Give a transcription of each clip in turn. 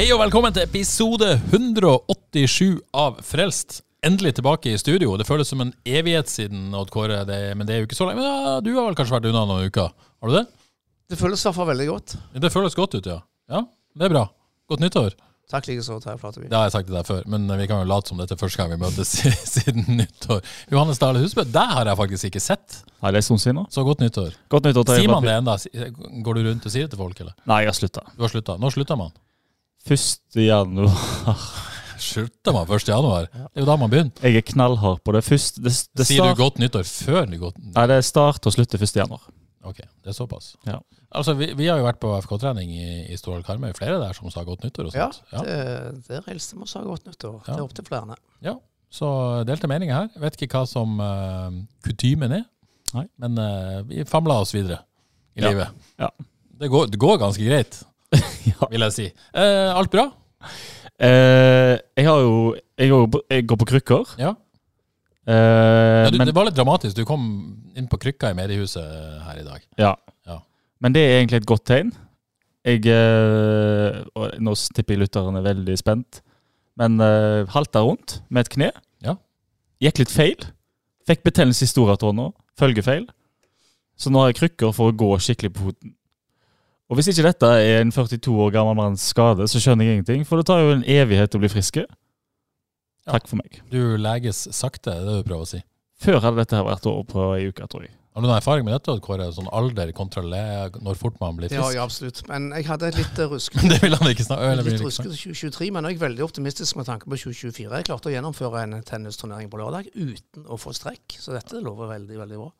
Hei og velkommen til episode 187 av Frelst. Endelig tilbake i studio. Det føles som en evighet siden, Odd Kåre, det, men det er jo ikke så lenge. Men ja, du har vel kanskje vært unna noen uker? Har du det? Det føles i hvert fall veldig godt. Det føles godt ut, ja. Ja, Det er bra. Godt nyttår. Takk likeså, Terje Flateby. Det har jeg sagt til deg før, men vi kan jo late som dette er første gang vi møtes siden nyttår. Johannes Dale Husbø, deg har jeg faktisk ikke sett. Nei, det er sånn siden. Så godt nyttår. Godt nyttår Sier man det enda? Går du rundt og sier det til folk, eller? Nei, jeg har slutta. Du har slutta. Når slutter man? 1. januar. Slutter man 1. januar? Det er jo da man begynner. Jeg er knallhard på det. Først, det, det Sier du godt nyttår før det godt Nei, det er start og slutt 1. januar. Ok, det er såpass. Ja. Altså, vi, vi har jo vært på FK-trening i, i Stål Karmøy. Flere der som sa godt nyttår og Ja, sånt. Ja, det, det er Reilsted må sa godt nyttår. Ja. Det er opp til flere. ja. Så delte meninger her. Jeg vet ikke hva som uh, kutymen er, Nei. men uh, vi famla oss videre i Ja. livet. Ja. Det, går, det går ganske greit, Ja. vil jeg si. Eh, alt bra? Eh, jeg har jo Jeg, går på, jeg går på krykker. Ja. Eh, ja du, men, det var litt dramatisk. Du kom inn på krykka i mediehuset her i dag. ja. Ja. men det er egentlig et godt tegn. Jeg eh, Nå tipper jeg lytteren er veldig spent. Men eh, halta rundt med et kne. Ja. Gikk litt feil. Fikk betennelse i storatårna. Følgefeil. Så nå har jeg krykker for å gå skikkelig på foten. Og hvis ikke dette er en 42 år gammel manns skade, så skjønner jeg ingenting. For det tar jo en evighet å bli friske. Ja. Takk for meg. Du leges sakte, det er det du prøver å si. Før hadde dette her vært over på ei uke, tror jeg. Har du noen erfaring med dette, Kåre? Sånn alder kontra når fort man blir frisk? Ja, jeg absolutt. Men jeg hadde et litt rusk. ruskete det vil han ikke snakke om. Litt ruskete 2023, men jeg er veldig optimistisk med tanke på 2024. Jeg klarte å gjennomføre en tennisturnering på lørdag uten å få strekk, så dette lover veldig, veldig bra.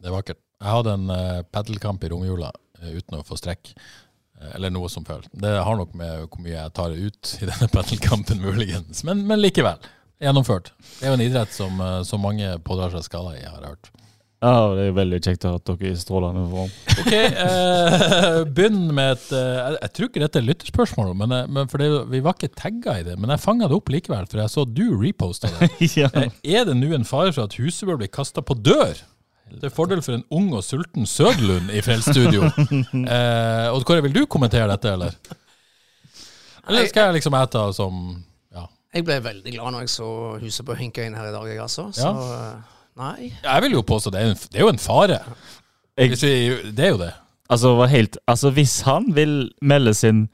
Det er vakkert. Jeg hadde en uh, padelkamp i romjula eh, uten å få strekk. Eh, eller noe som føler. Det har nok med hvor mye jeg tar ut i denne pendelkampen, muligens. Men, men likevel. Gjennomført. Det er jo en idrett som, så som mange pådrar seg skader i, har jeg hørt. Ja, Det er veldig kjekt å ha dere er i strålende form. Ok, eh, Begynn med et eh, jeg, tror ikke dette er lytterspørsmål, men, eh, men det, vi var ikke tagga i det. Men jeg fanga det opp likevel, for jeg så du reposta det. ja. Eh, Er det nå en fare for at huset bør bli kasta på dør? Til fordel for en ung og sulten Sødlund i Frelsstudio. Eh, Odd Kåre, vil du kommentere dette, eller? Eller skal jeg liksom ete som Ja. Jeg ble veldig glad når jeg så huset på hinka inn her i dag, jeg altså. Så ja. nei. Jeg vil jo påstå det er, en, det er jo en fare. Jeg- Hvis vi, det er jo det. Altså, helt, altså, hvis han vil melde sin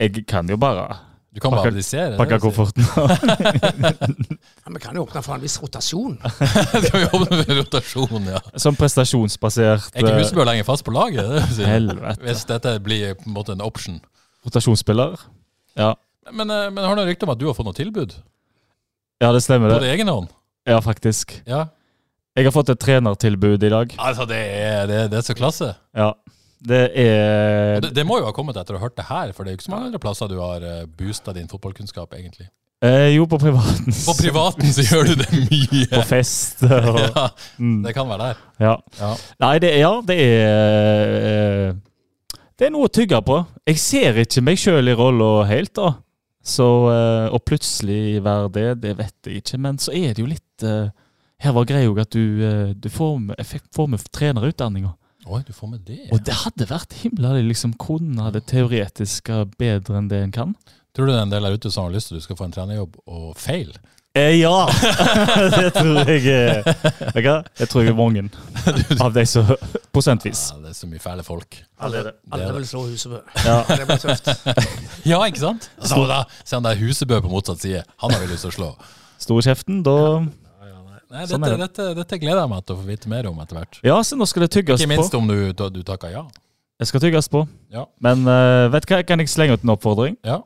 Jeg kan jo bare Du kan Pakke- bare abdisere. pakke vil jeg si. kofferten. Ja, Vi kan jo åpne for en viss rotasjon. Skal vi for en rotasjon, ja. Som prestasjonsbasert Er ikke eh, Husebø lenger fast på laget? Det. Helvete. Hvis dette blir på en måte en option. rotasjonsspiller. Ja. Men, eh, men har du rykte om at du har fått noe tilbud? ja, det stemmer, På det. det egen hånd? Ja, faktisk. Ja. Jeg har fått et trenertilbud i dag. Altså, det er, det, det er så klasse. Ja. Det er Det, det må jo ha kommet etter å ha hørt det her, for det er jo ikke så mange andre plasser du har uh, boosta din fotballkunnskap, egentlig. eh, Jo, på privaten. På privaten så gjør du det mye. På fest. Og, Ja, mm, det kan være der. ja. Ja. Nei, det ja, det er eh, Det er noe å tygge på. Jeg ser ikke meg sjøl i rolla helt, da. Så eh, Å plutselig være det, det vet jeg ikke. Men så er det jo litt eh, Her var greia at du, eh, du får med, får med trenerutdanninga. Oi, du får med det. Og det hadde vært himla det liksom kunne det teoretiske bedre enn det en kan. Tror du det er en del der ute som har lyst til at du skal få en trenerjobb og feil? Eh, ja! det tror jeg er Vet du hva? Jeg tror jeg er mange av de som Prosentvis. Ja, det er så mye fæle folk. Alle, Det alle vil slå Husebø. Ja. Det blir tøft. Ja, ikke sant? Så da, Se han der Husebø på motsatt side. Han har vi lyst til å slå. Store kjeften, da Nei, Sånn dette, det. dette, dette gleder jeg meg til å få vite mer om etter hvert. Ja, så nå skal det tygges på. Ikke på. minst om du, du, takker ja. Jeg skal tygges på. Ja. Men uh, vet du hva, kan jeg slenge ut en oppfordring? ja.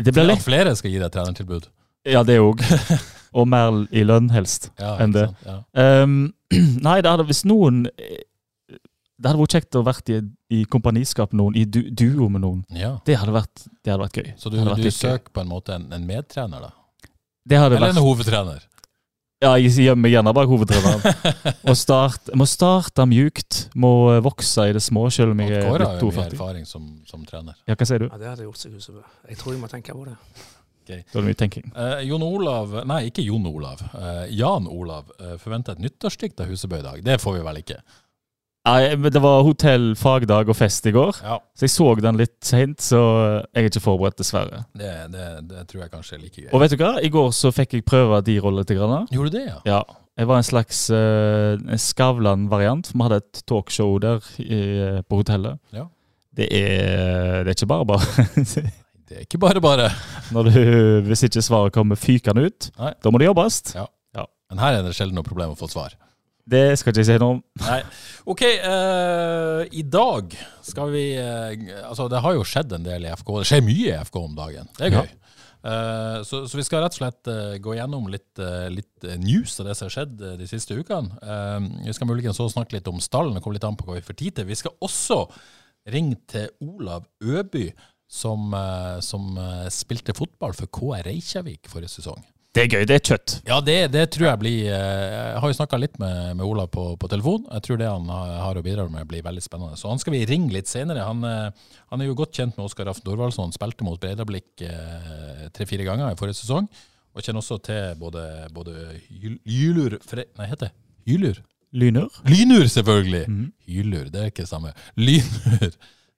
Det blir litt lett. flere skal gi deg trenertilbud. Ja, det òg. Og mer i lønn, helst, Ja, enn det. sant? Ja. Um, nei, det hadde hvis noen Det hadde vært kjekt å vært i, i kompaniskap med noen, i du, duo med noen. ja. Det hadde vært, det hadde vært gøy. Så du, du søker på en måte en, en medtrener, da? Det hadde Eller vært en hovedtrener? Ja, jeg gjemmer meg gjerne bak hovedtreneren. Og start, må starte mjukt, må vokse i det små, selv om jeg er litt 42. erfaring som, som trener. Ja, hva sier du? Ja, Det hadde gjort seg ut som Jeg tror jeg må tenke på det. Okay. Det var mye tenking. Eh, Jon Olav, nei ikke Jon Olav, eh, Jan Olav eh, forventer et nyttårsdikt av Husebø i dag. Det får vi vel ikke? Nei, men Det var hotell, fagdag og fest i går, Ja, så jeg så den litt seint. Så jeg er ikke forberedt, dessverre. det, det, det tror jeg kanskje er like gøy. Og vet du hva? I går så fikk jeg prøve de rollene litt. Grann. Gjorde du det, ja? Ja. Jeg var en slags uh, Skavlan-variant. Vi hadde et talkshow der i, på hotellet. Ja. Det er, det er ikke bare bare. Det er ikke bare bare. Når du, hvis ikke svaret kommer fykende ut, Nei. da må det jobbes. Men her er det sjelden noe problem å få svar. Det skal ikke jeg si noe om. Nei. OK, uh, i dag skal vi uh, Altså, det har jo skjedd en del i FK. Det skjer mye i FK om dagen. Det er Ja. gøy. Eh, så, så vi skal rett og slett gå gjennom litt, litt news av det som har skjedd de siste ukene. Vi skal muligens også snakke litt om stallen, det kommer litt an på hva vi får tid til. Vi skal også ringe til Olav Øby, som, som spilte fotball for KR Reykjavik forrige sesong. Det er gøy. Det er kjøtt. Ja, det, det tror jeg blir eh, Jeg har jo snakka litt med, med Olav på, på telefon. Jeg tror det han har, å bidra med, blir veldig spennende. Så han skal vi ringe litt senere. Han, eh, han er jo godt kjent med Oskar Raff Dorvaldsson. Spilte mot Breidablikk eh, tre-fire ganger i forrige sesong. Og kjenner også til både, både Hylur Fre... Nei, heter det Hylur? Lynur. Lynur, selvfølgelig! Mhm. Hylur, det er ikke det samme. Lynur.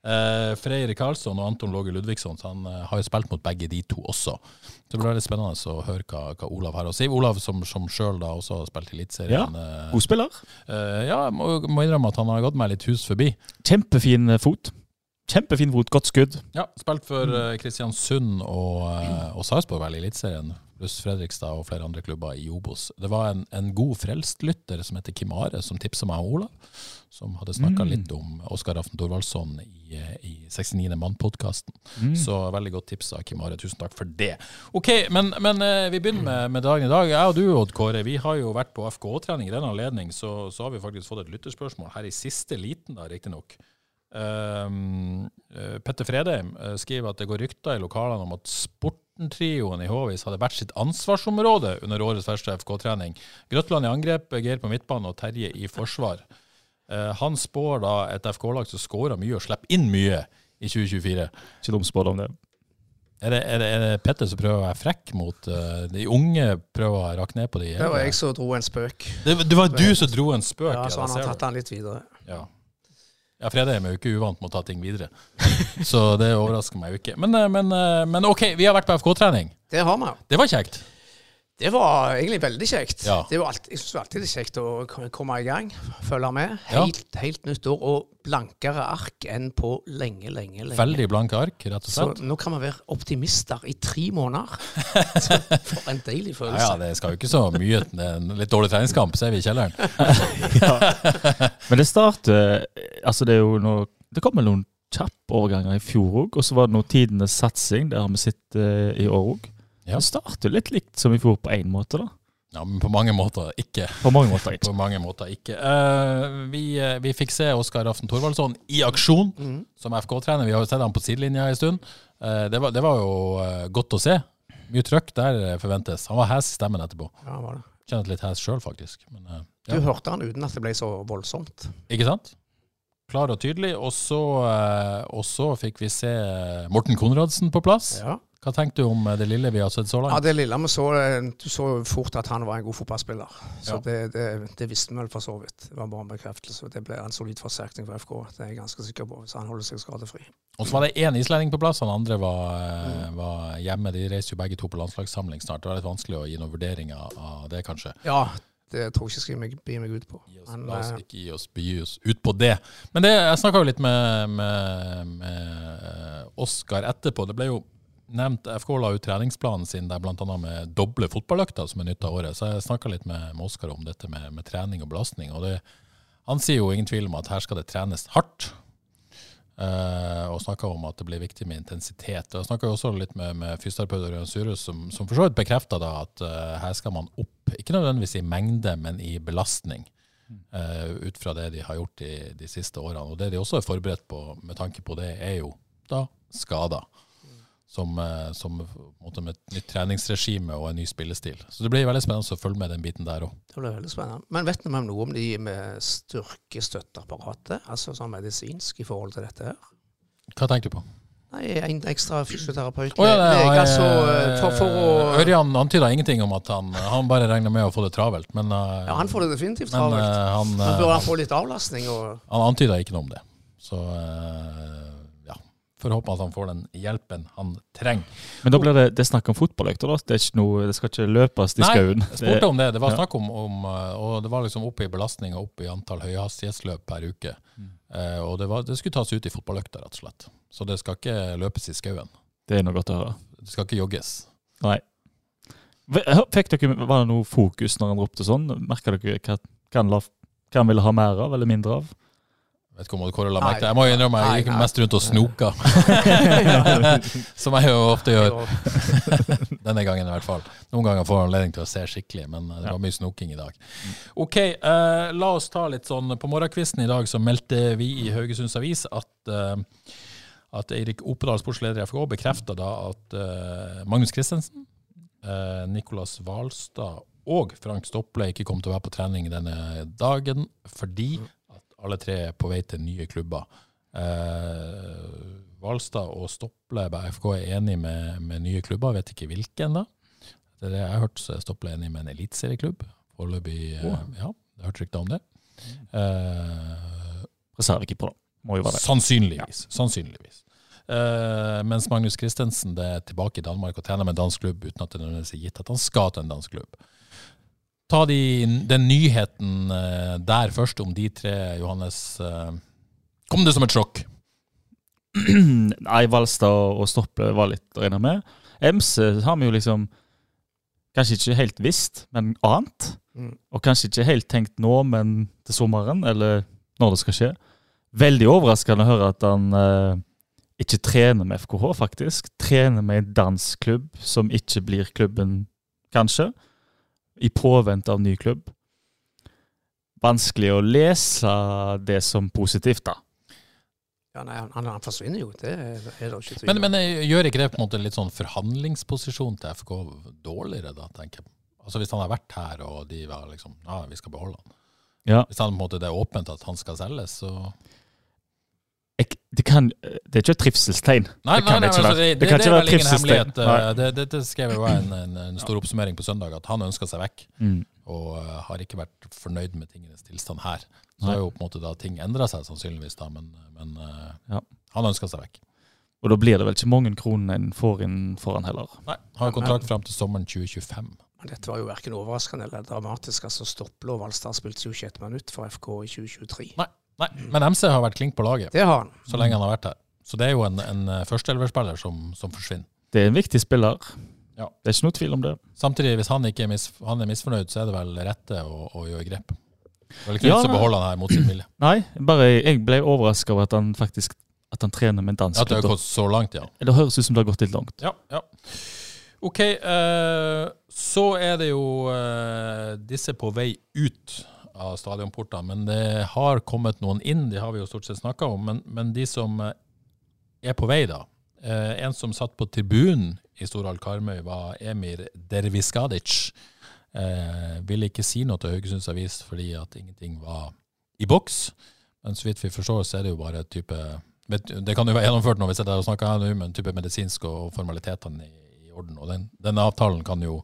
Eh, Freyr Karlsson og Anton Låge Ludvigsson, han eh, har jo spilt mot begge de to også. Så det blir veldig spennende å høre hva, hva Olav har å si. Olav som, som sjøl da også har spilt i Eliteserien. eh, God spiller. eh, ja, må, må innrømme at han har gått meg litt hus forbi. Kjempefin eh, fot. Kjempefin fot, godt skudd. Ja, Spilt for eh, Kristiansund og, uh, og Sarpsborg vel i Eliteserien, pluss Fredrikstad og flere andre klubber i Obos. Det var en, en god frelst lytter som heter Kim Are, som tipsa meg om Olav. Som hadde snakka Mm. litt om Oskar Aften Thorvaldsson i, eh, i 69. Mann-podkasten. Mm. Så veldig godt tips av Kim Are. Tusen takk for det. Ok, men, men eh, vi begynner med, med dagen i dag. Jeg og du, Odd Kåre, vi har jo vært på FKH-trening i den anledning, så, så har vi faktisk fått et lytterspørsmål her i siste liten, da, riktignok. Um, Petter Fredheim skriver at det går rykter i lokalene om at Sporten-trioen i Håvis hadde hvert sitt ansvarsområde under årets første FK-trening. Grøtland i angrep, Geir på midtbanen og Terje i forsvar. Eh, han spår da et FK-lag som skårer mye og slipper inn mye i 2024. Ikke dum spådom, det. Er det, er, det, er det Petter som prøver å være frekk mot uh, de unge? Prøver å rakke ned på de Det var jeg som dro en spøk. Det, det var du som dro en spøk. Ja, så han har tatt den litt videre. Ja. Ja, Fredheim er jo ikke uvant med å ta ting videre. Så det overrasker meg jo ikke. Men, eh, men, eh, men OK, vi har vært på FK-trening. Det har vi. Det var kjekt. Det var egentlig veldig kjekt. Ja. Det var alltid, jeg synes alltid det er kjekt å komme i gang, følge med. Ja. Helt, helt nytt år, og blankere ark enn på lenge, lenge, lenge. Veldig blanke ark, rett og Så slett. nå kan vi være optimister i tre måneder. Så For en deilig følelse. ja, det skal jo ikke så mye. En litt dårlig treningskamp, ser vi i kjelleren. Men det starter Altså, det er jo noe Det kom vel noen kjappe overganger i fjor òg, og så var det noe tidenes satsing. Det har vi sett eh, i år òg. Ja. Det starter litt likt som i fjor på én måte, da. Ja, men på mange måter ikke. På mange måter ikke. På mange måter ikke. Uh, vi, eh, vi fikk se Oskar Aften Thorvaldsson i aksjon mm. som FK-trener. Vi har jo sett ham på sidelinja en stund. Uh, det, var, det var jo godt å se. Mye trøkk der forventes. Han var hes i stemmen etterpå. Ja, var det. Kjennet litt hes sjøl, faktisk. Men, ja. Du hørte han uten at det ble så voldsomt. Ikke sant? Klar og tydelig. Og så, fikk vi se Morten Konradsen på plass. Ja. Hva tenkte du om eh, det lille vi har sett så langt? Ja, det lille vi så, eh, du så fort at han var en god fotballspiller. Så Ja. det, det, det visste vi vel for så vidt. Det var bare en bekreftelse. Det ble en solid forsterkning for FK, det er jeg ganske sikker på. Så han holder seg skadefri. Og så var det én islending på plass, han andre var, mm. var hjemme. De reiser jo begge to på landslagssamling snart. Det var litt vanskelig å gi noen vurderinger av det, kanskje. Ja, det tror jeg ikke jeg skal meg, bi meg ut på. Men, la oss eh, ikke gi oss, by oss ut på det. Men det, jeg snakka jo litt med, med, med Oskar etterpå. Det ble jo nevnt FK la ut treningsplanen sin der bl.a. med doble fotballøkter som er nytt av året. Så jeg snakka litt med, med om dette med, med trening og belastning. Og det, han sier jo ingen tvil om at her skal det trenes hardt. eh, og snakka om at det blir viktig med intensitet. Og Jeg snakka også litt med, med fysioterapeut Ørjan Surus, som, som for så vidt bekrefta at eh, her skal man opp, ikke nødvendigvis i mengde, men i belastning. eh, ut fra det de har gjort de, de siste årene. Og det de også er forberedt på med tanke på det, er jo da skader. Som, eh, som måte med et nytt treningsregime og en ny spillestil. Så det blir veldig spennende å følge med den biten der òg. Det blir veldig spennende. Men vet vi noe om de med styrkestøtteapparatet, altså sånn medisinsk i forhold til dette her? Hva tenker du på? Nei, en ekstra fysioterapeut. Oh, ja, det er- altså, for, for å Ørjan antyda ingenting om at han, han bare regner med å få det travelt. Men, eh, Ja, han får det definitivt men travelt. eh, han, Men eh, bør han få litt avlastning? Og, han antyda ikke noe om det. Så eh, får håpe at han får den hjelpen han trenger. Men da blir det, det snakk om fotballøkter, da? Det, noe, det skal ikke løpes i skauen? Nei. Jeg spurte om det. Det var snakk om, om eh, Og det var liksom oppe i belastning og oppe i antall høyhastighetsløp per uke. Mm. Eh, og det, var, det skulle tas ut i fotballøkta, rett og slett. Så det skal ikke løpes i skauen. Det er noe godt å høre. Det skal ikke jogges. Nei. Fikk dere, Var det noe fokus når han ropte sånn? Merka dere hva, hva han ville ha mer av, eller mindre av? Vet ikke om Kåre la Nei. merke til Jeg må innrømme jeg gikk mest rundt og snoka. Som jeg jo ofte gjør. Denne gangen i hvert fall. Noen ganger får jeg anledning til å se skikkelig, men eh, det var mye snoking i dag. Ok, uh, la oss ta litt sånn På morgenkvisten i dag så meldte vi i Haugesunds Avis at uh, at Eirik Opedal, sportsleder i FK, bekrefta da at uh, Magnus Christensen, uh, Nicolas Hvalstad og Frank Stopple ikke kom til å være på trening denne dagen fordi at alle tre er på vei til nye klubber. Uh, Hvalstad og Stopple på FK er enig med, med nye klubber, vet ikke hvilken da. Det er det jeg har hørt, så er Stopple enig med en eliteserieklubb. Foreløpig, oh. ja, jeg har hørt rykter om det. Eh, Reservekeeper, da. Må jo være det. Sannsynligvis. Sannsynligvis. Eh, mens Magnus Christensen det er tilbake i Danmark og trener med en dansk klubb uten at det nødvendigvis er gitt at han skal til en dansk klubb. Ta de, den nyheten eh, der først, om de tre, Johannes. eh, kom det som et sjokk? Nei, Valstad og Stopple var litt å regne med. MC har vi jo liksom kanskje ikke helt visst, men annet. Mm. Og kanskje ikke helt tenkt nå, men til sommeren, eller når det skal skje. Veldig overraskende å høre at han eh, ikke trener med FKH, faktisk. Trener med en dansk klubb som ikke blir klubben, kanskje. I påvente av ny klubb. Vanskelig å lese det som positivt, da. ja, nei, han, han forsvinner jo, det er det ikke tvil Men, om. men eh, gjør ikke det på en måte litt sånn forhandlingsposisjon til FK dårligere, da, tenker jeg? Altså Hvis han har vært her, og de var liksom Ja, vi skal beholde han. Ja. Hvis han på en måte det er åpent at han skal selges, så Jeg, det, kan, det er ikke et trivselstegn. Nei, det kan nei, nei, ikke altså, være. det, Det det, kan det ikke er vel ingen hemmelighet. Eh, Det, det, det skrev jo en, en, en stor oppsummering på søndag, at han ønska seg vekk. Mm. Og eh, har ikke vært fornøyd med tingenes tilstand her. Så har jo på en måte da ting endra seg, sannsynligvis, da, men, men eh, Ja. han ønska seg vekk. Og da blir det vel ikke mange kronene en får inn for han heller. Nei, Har kontrakt fram til sommeren 2025. Men dette var jo verken overraskende eller dramatisk. altså Stopplov Alstad spilte jo ikke et minutt for FK i 2023. Nei, Men MC har vært klink på laget Det har han. så lenge han har vært her. Så det er jo en, en eh, førsteelverspiller som, som forsvinner. Det er en viktig spiller. Ja. Det er ikke noe tvil om det. Samtidig, hvis han ikke er, mis, han er misfornøyd, så er det vel rette å, å gjøre grep. Det er vel ikke Ja, vits å nei. beholde han her mot sin vilje. Nei, bare jeg ble overraska over at han faktisk at han trener med en dansk At det har gått så langt, ja. Det høres ut som det har gått litt langt. Ja, ja. Ok, eh, så er det jo eh, disse på vei ut av stadionportene, men det har kommet noen inn, de har vi jo stort sett snakka om. Men, men de som eh, er på vei, da. Eh, en som satt på tribunen i Storhall Karmøy, var Emir Derviskadic. Eh, ville ikke si noe til Haugesunds Avis fordi at ingenting var i boks. Men så vidt vi forstår, så er det jo bare type Det kan jo være gjennomført nå, hvis jeg og snakker her nå, men type medisinsk og formalitetene i, i orden. Og den, den avtalen kan jo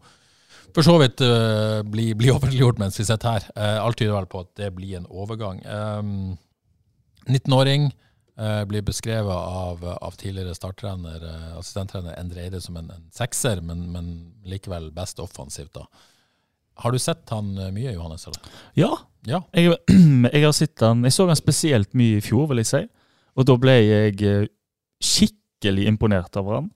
for så vidt uh, bli, bli offentliggjort mens vi sitter her. Uh, alt tyder vel på at det blir en overgang. Um, 19-åring uh, blir beskrevet av, av tidligere starttrener, eh, assistenttrener Endre Eide som en, en sekser, men, men likevel best offensivt. da. Har du sett han eh, mye, Johannes? Ja, Ja. jeg, jeg har sett han Jeg så han spesielt mye i fjor, vil jeg si. Og da ble jeg eh, skikkelig imponert over han.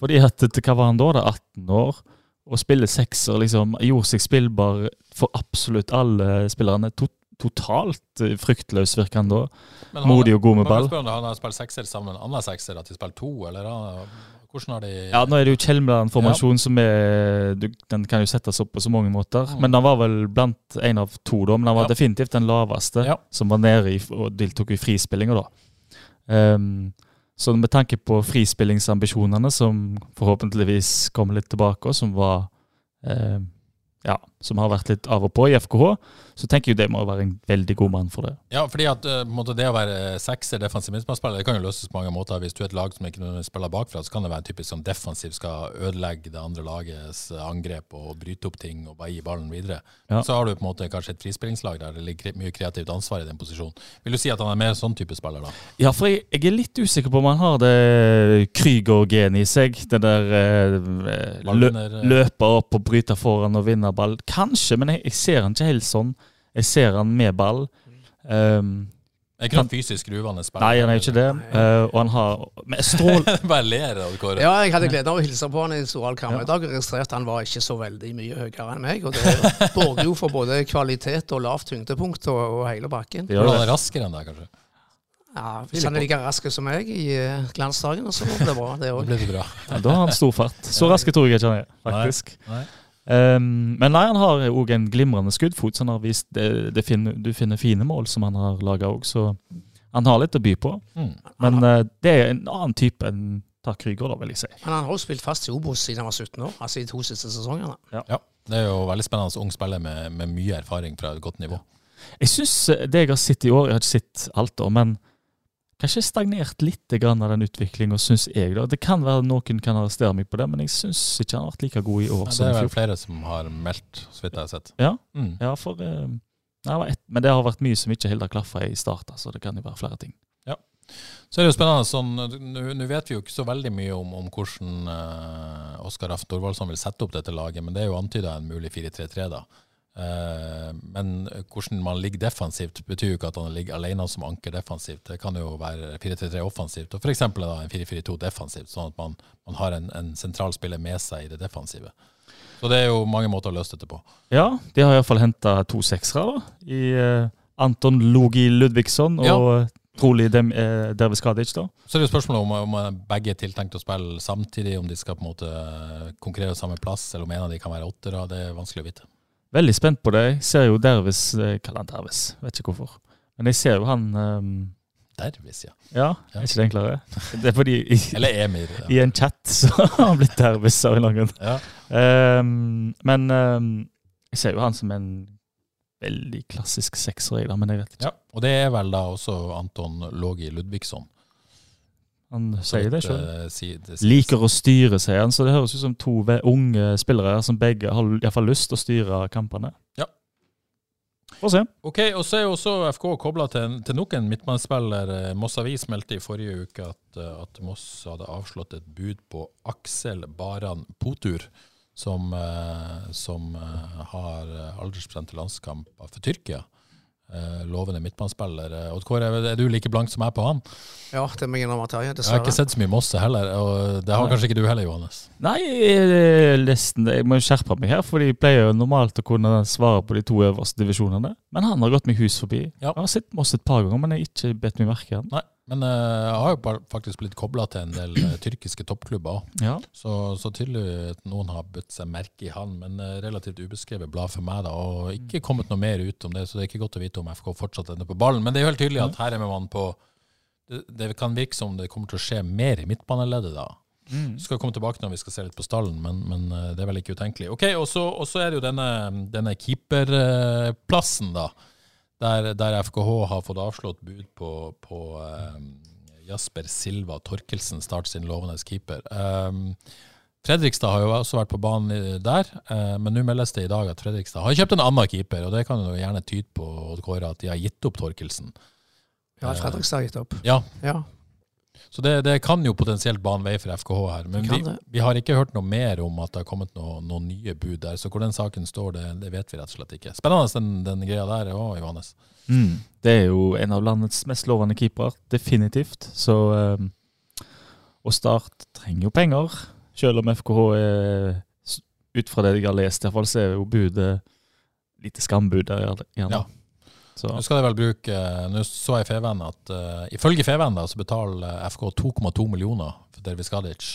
Fordi at hva var han da? da 18 år. Og spille sekser liksom gjorde seg spillbar for absolutt alle spillerne. To, totalt fryktløs, virker han da. Han- Modig og god med ball. spørre om Han har spilt sekser sammen med en annen sekser, at de spiller to, eller han- hvordan har de Ja, Nå er det jo Kjelmeland-formasjon som er du, Den kan jo settes opp på så mange måter. Men han var vel blant en av to, da. Men han var Mm. Ja. definitivt den laveste Ja. som var nede i, og deltok i frispillinga, da. Ehm, så med tanke på frispillingsambisjonene, som forhåpentligvis kommer litt tilbake, og som var eh, ja, som har vært litt av og på i FKH, så tenker jeg det må være en veldig god mann for det. Ja, fordi at eh, måte det å være sekser defensiv midtbanespiller, det kan jo løses på mange måter. Hvis du er et lag som ikke spiller bakfra, så kan det være en typisk sånn defensiv, skal ødelegge det andre lagets angrep og bryte opp ting og bare gi ballen videre. Ja. Så har du på en måte kanskje et frispillingslag der det ligger mye kreativt ansvar i den posisjonen. Vil du si at han er mer sånn type spiller, da? Ja, for jeg, jeg er litt usikker på om han har det Krüger-genet i seg. Den der eh, lø, eh. opp og bryter foran og vinner ball. Kanskje, men jeg, jeg ser han ikke helt sånn. Jeg ser han med ball. Um, Det er ikke noen fysisk gruvende spiller. nei, han er ikke det. Uh, og han har strål... Bare ler av Kåre. Ja, jeg hadde gleden av å hilse på han i Storhall Kammer i dag. og registrerte han var ikke så veldig mye høyere enn meg. Og det borger jo for både kvalitet og lavt tyngdepunkt og, og hele bakken. Det gjør Han er raskere enn deg, kanskje. Ja, Hvis han er like rask som meg i eh, glansdagen, så blir det bra, det Da òg. blir det bra. Ja, da har han stor fart. Så raske tror jeg ikke han er, faktisk. Nei. Nei. Um, men nei, han har òg en glimrende skuddfot, så han har vist det, det finner, du finner fine mål som han har laga òg, så han har litt å by på. Mm. Men uh, det er en annen type enn Tark Krüger, da, vil jeg si. Men han har også spilt fast i Obos siden han var 17 år, altså i de to siste sesongene. Ja, det er jo veldig spennende ung spiller med, med mye erfaring fra et godt nivå. Jeg syns det jeg har sett i år Jeg har ikke sett alt, da, men kanskje stagnert litt grann av den utviklinga, syns jeg. da. Det kan være noen kan arrestere meg på det, men jeg syns ikke han har vært like god i år Men det er vel flere som har meldt, så vidt jeg har sett. Ja, Mm. ja for eh, nei, Men det har vært mye som ikke helt har klaffa i start, så det kan jo være flere ting. Ja. Så er det jo spennende sånn, nå vet vi jo ikke så veldig mye om, om hvordan uh, Oskar Aft Thorvaldsson vil sette opp dette laget, men det er jo antyda en mulig 4-3-3, da. Eh, men hvordan man ligger defensivt, betyr jo ikke at han ligger alene som anker defensivt. Det kan jo være 4-3-3 offensivt, og f.eks. en 4-4-2 defensivt, sånn at man, man har en, en sentral spiller med seg i det defensive. Så det er jo mange måter å løse dette på. Ja, de har iallfall henta to seksere, da. I uh, Anton Logi Ludvigsson og Ja. trolig dem, uh, Dervis Kadic, da. Så det er jo spørsmålet om, om begge er tiltenkt å spille samtidig, om de skal på en måte konkurrere samme plass, eller om en av de kan være åttere. Det er vanskelig å vite. Veldig spent på det. Jeg ser jo Dervis Jeg kaller han Dervis, vet ikke hvorfor. Men jeg ser jo han um, Dervis, ja. Ja, er ikke det enklere? Det er fordi i, Eller Emir. Ja. i en chat så har han blitt Dervis av en grunn. Ja. um, men um, jeg ser jo han som en veldig klassisk sekser, men jeg vet ikke. ja. Og det er vel da også Anton Lågi Ludvigsson. Han sier det sjøl. eh. Liker å styre, sier han. Så det høres ut som to unge spillere som begge har iallfall lyst til å styre kampene. Ja. Få se. Ok, og så er også FK kobla til, til nok en midtbanespiller. Eh, Moss Avis meldte i forrige uke at, eh, at Moss hadde avslått et bud på Aksel Baran Potur, som, som har aldersbestemte landskamper for Tyrkia. Eh, lovende midtbanespiller. Eh, Odd Kåre, er du like blank som jeg på han? Ja, det må jeg innrømme, Terje. Jeg har Dessverre. ikke sett så mye Mosse heller, og det har Nei. kanskje ikke du heller, Johannes. Nei, jeg, nesten, jeg må skjerpe meg her, for de pleier jo normalt å kunne svare på de to øverste divisjonene. Men han har gått meg hus forbi. Ja. Jeg har sett Moss et par ganger, men jeg har ikke bedt meg merke han. Nei, men eh, jeg har jo faktisk blitt kobla til en del eh, tyrkiske toppklubber òg. Ja. Så, så tydelig at noen har budt seg merke i han, men eh, relativt ubeskrevet blad for meg. da, Og ikke kommet noe mer ut om det, så det er ikke godt å vite om FK fortsatt ender på ballen. Men det er jo helt tydelig at her er man på det, det kan virke som det kommer til å skje mer i midtbaneleddet da. Vi skal komme tilbake når vi skal se litt på stallen, men, men det er vel ikke utenkelig. Ok, og så er det jo denne, denne keeperplassen, da. Der, der FKH har fått avslått bud på, på eh, Jasper Silva Torkelsen, Start sin lovende keeper. Eh, Fredrikstad har jo også vært på banen der, eh, men nå meldes det i dag at Fredrikstad har kjøpt en annen keeper, og det kan jo gjerne tyde på Kåre, at de har gitt opp Torkelsen. Ja, Fredrikstad har gitt opp. Ja, Ja. Så det, det kan jo potensielt bane vei for FKH her. Men vi, vi har ikke hørt noe mer om at det har kommet noe- noen nye bud der. Så hvor den saken står, det, det vet vi rett og slett ikke. Spennende den, den greia der òg, Johannes. Mm. Det er jo en av landets mest lovende keepere, definitivt. Så um, Og Start trenger jo penger, selv om FKH er Ut fra det jeg har lest, i hvert fall, så er jo budet lite skambud der. gjerne. Ja. Så Nå skal de vel bruke Nå så jeg Feven at uh, ifølge Feven da, så betaler FK 2,2 millioner for Dervis Gadic.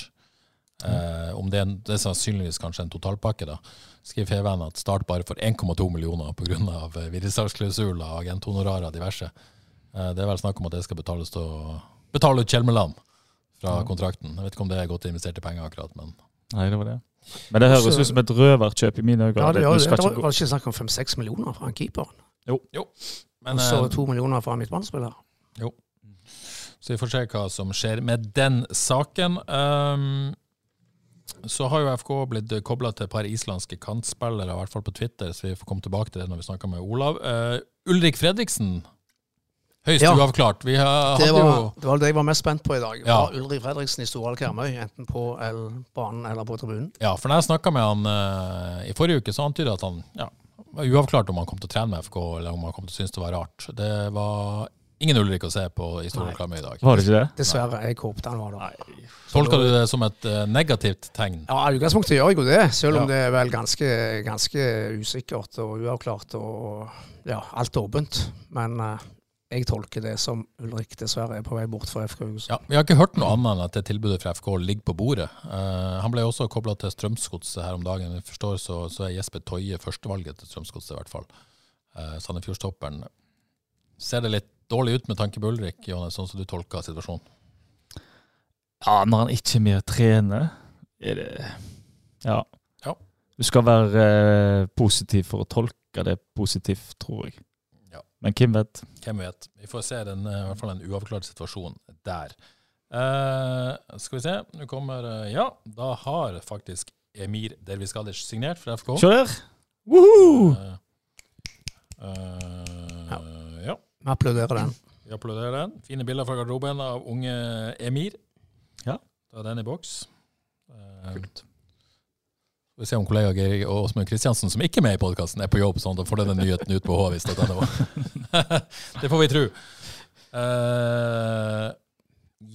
Uh, om det er, en, det er sannsynligvis kanskje en totalpakke, da. Skriver Feven at Start bare får 1,2 millioner pga. Uh, videresalgsklausuler, agenthonorarer og diverse. Uh, det er vel snakk om at det skal betales til å betale ut Kjelmeland fra kontrakten. Jeg vet ikke om det er godt investerte penger, akkurat, men Nei, det var det. Men det høres ut som et røverkjøp i mine øyne. Ja, det, Det det. var, ikke var ikke snakk om fem-seks millioner fra en jo. Men, og så eh, to millioner fra midtbanespiller. Jo. Så vi får se hva som skjer med den saken. Um, så har jo FK blitt kobla til et par islandske kantspillere, i hvert fall på Twitter, så vi får komme tilbake til det når vi snakker med Olav. Uh, Ulrik Fredriksen, høyst Ja. uavklart. Vi har, Det var, jo det var det jeg var mest spent på i dag. Ja. Var Ulrik Fredriksen i Storhall Karmøy, enten på el- banen eller på tribunen? Ja, for når jeg snakka med han uh, i forrige uke, så antyda at han ja, var uavklart om han kom til å trene med FK, eller om han kom til å synes det var rart. Det var ingen Ulrik å se på i Nei. I dag. Var det ikke det? Dessverre. Jeg håpet han var der. Tolka du det som et uh, negativt tegn? Ja, I utgangspunktet gjør jeg jo det, selv om Ja. det er vel ganske, ganske usikkert og uavklart og ja, alt åpent. Men eh, jeg tolker det som Ulrik dessverre er på vei bort fra FK Haugesund. Ja, Vi har ikke hørt noe annet enn at det tilbudet fra FK ligger på bordet. Uh, han ble også kobla til Strømsgodset her om dagen. Jeg forstår så, så er Jesper Toie førstevalget til Strømsgodset, i hvert fall. Uh, Sandefjordstopperen. Ser det litt dårlig ut med tanke på Ulrik, Johannes, sånn som du tolker situasjonen? Ja, når han ikke mer trener, er det Ja. Ja. Du skal være uh, positiv for å tolke det positivt, tror jeg. Men hvem vet? Hvem vet? Vi får se den, eh, i hvert fall en uavklart situasjon der. Uh, skal vi se, nå kommer uh, Ja, da har faktisk Emir Dervis Gadish signert for FK. Kjør! Woohoo! Eh, eh, Ja. ja. Vi applauderer den. Vi applauderer den. Fine bilder fra garderoben av unge Emir. Ja. Da er den i boks. Eh, Skal vi se om kollega Geir og Åsmund Kristiansen, som ikke er med i podkasten, er på jobb, sånn at da får denne nyheten ut på hvis.no. det får vi tro. Uh,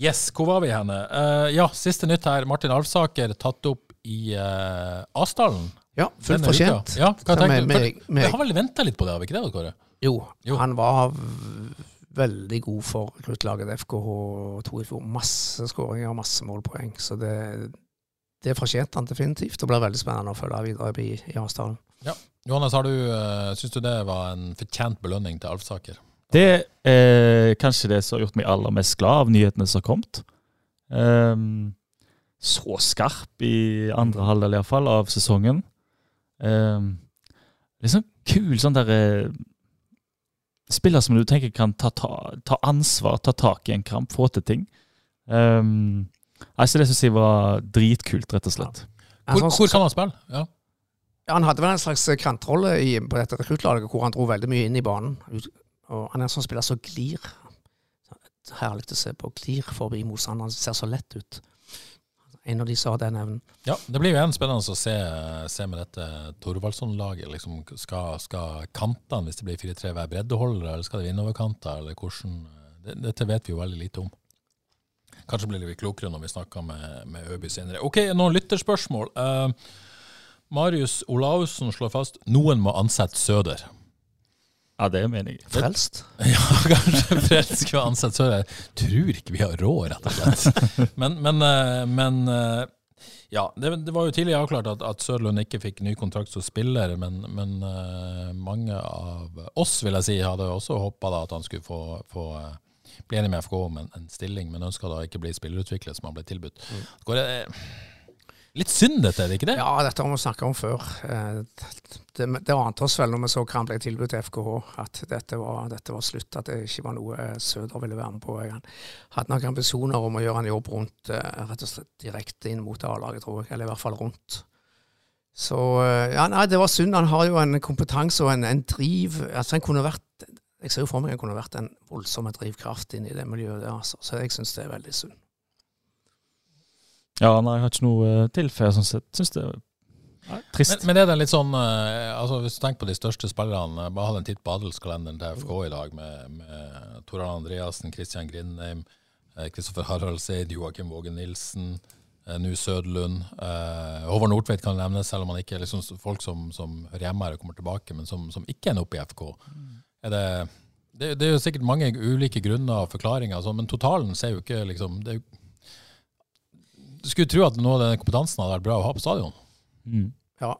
yes, hvor var vi henne? Uh, ja, siste nytt her. Martin Alfsaker tatt opp i uh, Asdalen. Ja, fullt fortjent. Ja, hva tenker du? med- med- Vi har vel venta litt på det, har vi ikke det, Kåre? Jo, Jo. han var veldig god for rekruttlaget FKH to i fjor. Masse skåringer masse målpoeng. Så det, det fortjente han definitivt. Det blir veldig spennende å følge videre i, i Asdalen. Johannes, har du, uh, syns du det var en fortjent belønning til Alfsaker? Det er kanskje det som har gjort meg aller mest glad av nyhetene som har kommet. Um, så skarp i andre halvdel i hvert fall av sesongen. Um, er sånn kul sånn der eh, Spiller som du tenker kan ta, ta, ta ansvar, ta tak i en kamp, få til ting. Um, altså det syns jeg var dritkult, rett og slett. En Hvor, hvor kan han spille? Ja. Ja, han hadde vel en slags kantrolle i, på dette rekruttlaget hvor han dro veldig mye inn i banen. Og han er en sånn spiller som glir. Herlig å se på. Glir forbi motstanderen. Ser så lett ut. En av de som har den evnen. ja, Det blir jo igjen spennende å se, se med dette Thorvaldsson-laget. Liksom, skal, skal kantene, hvis det blir 4-3, være breddeholdere, eller skal det være innoverkanter? Eller hvordan, dette vet vi jo veldig lite om. Kanskje blir vi klokere når vi snakker med, med Øby senere. Ok, noen lytterspørsmål. Uh, Marius Olaussen slår fast noen må ansette Søder. Ja, det mener jeg. Frelst. Ja, kanskje Frelst skulle ansette Søder. Jeg tror ikke vi har råd, rett og slett. Men, men, eh, men eh, ja, det, det var jo tidlig avklart at, at Sørlund ikke fikk ny kontrakt som spiller, men, men mange av oss vil jeg si, hadde også håpa at han skulle få, få eh, bli enig med FK om en, en stilling, men ønska da ikke bli spillerutvikler, som han ble tilbudt. Går det, litt synd dette, er det ikke det? Ja, dette har vi snakka om før. Eh, Det, det ante oss vel når vi så hva han ble tilbudt til FKH, at dette var, dette var slutt. At det ikke var noe eh, Søder ville være med på. Han hadde nok ambisjoner om å gjøre en jobb rundt, eh, rett og slett direkte inn mot A-laget, tror jeg. Eller i hvert fall rundt. Så eh, ja, nei, det var synd. Han har jo en kompetanse og en, en driv. Altså, han kunne vært jeg ser jo for meg han kunne vært en voldsom drivkraft inn i det miljøet der. Altså. Så jeg syns det er veldig synd. Ja, nei, jeg har ikke noe til, for sånn sett. Syns det er nei, trist. Men, men er det litt sånn eh, altså Hvis du tenker på de største spillerne, bare hadde en titt på adelskalenderen til FK i dag, med, med Tor Arne Andreassen, Christian Grindheim, Kristoffer Harald Seid, Joakim Våge Nilsen, Nu Sødlund. Eh, Håvard Nordtveit kan nevnes, selv om han ikke er liksom folk som, som hører hjemme her og kommer tilbake, men som, som ikke ender opp i FK. Er det, det Det er jo sikkert mange ulike grunner og forklaringer, sånn, men totalen ser jo ikke liksom det er jo, Du skulle tro at noe av den kompetansen hadde vært bra å ha på stadion. Mm. Ja,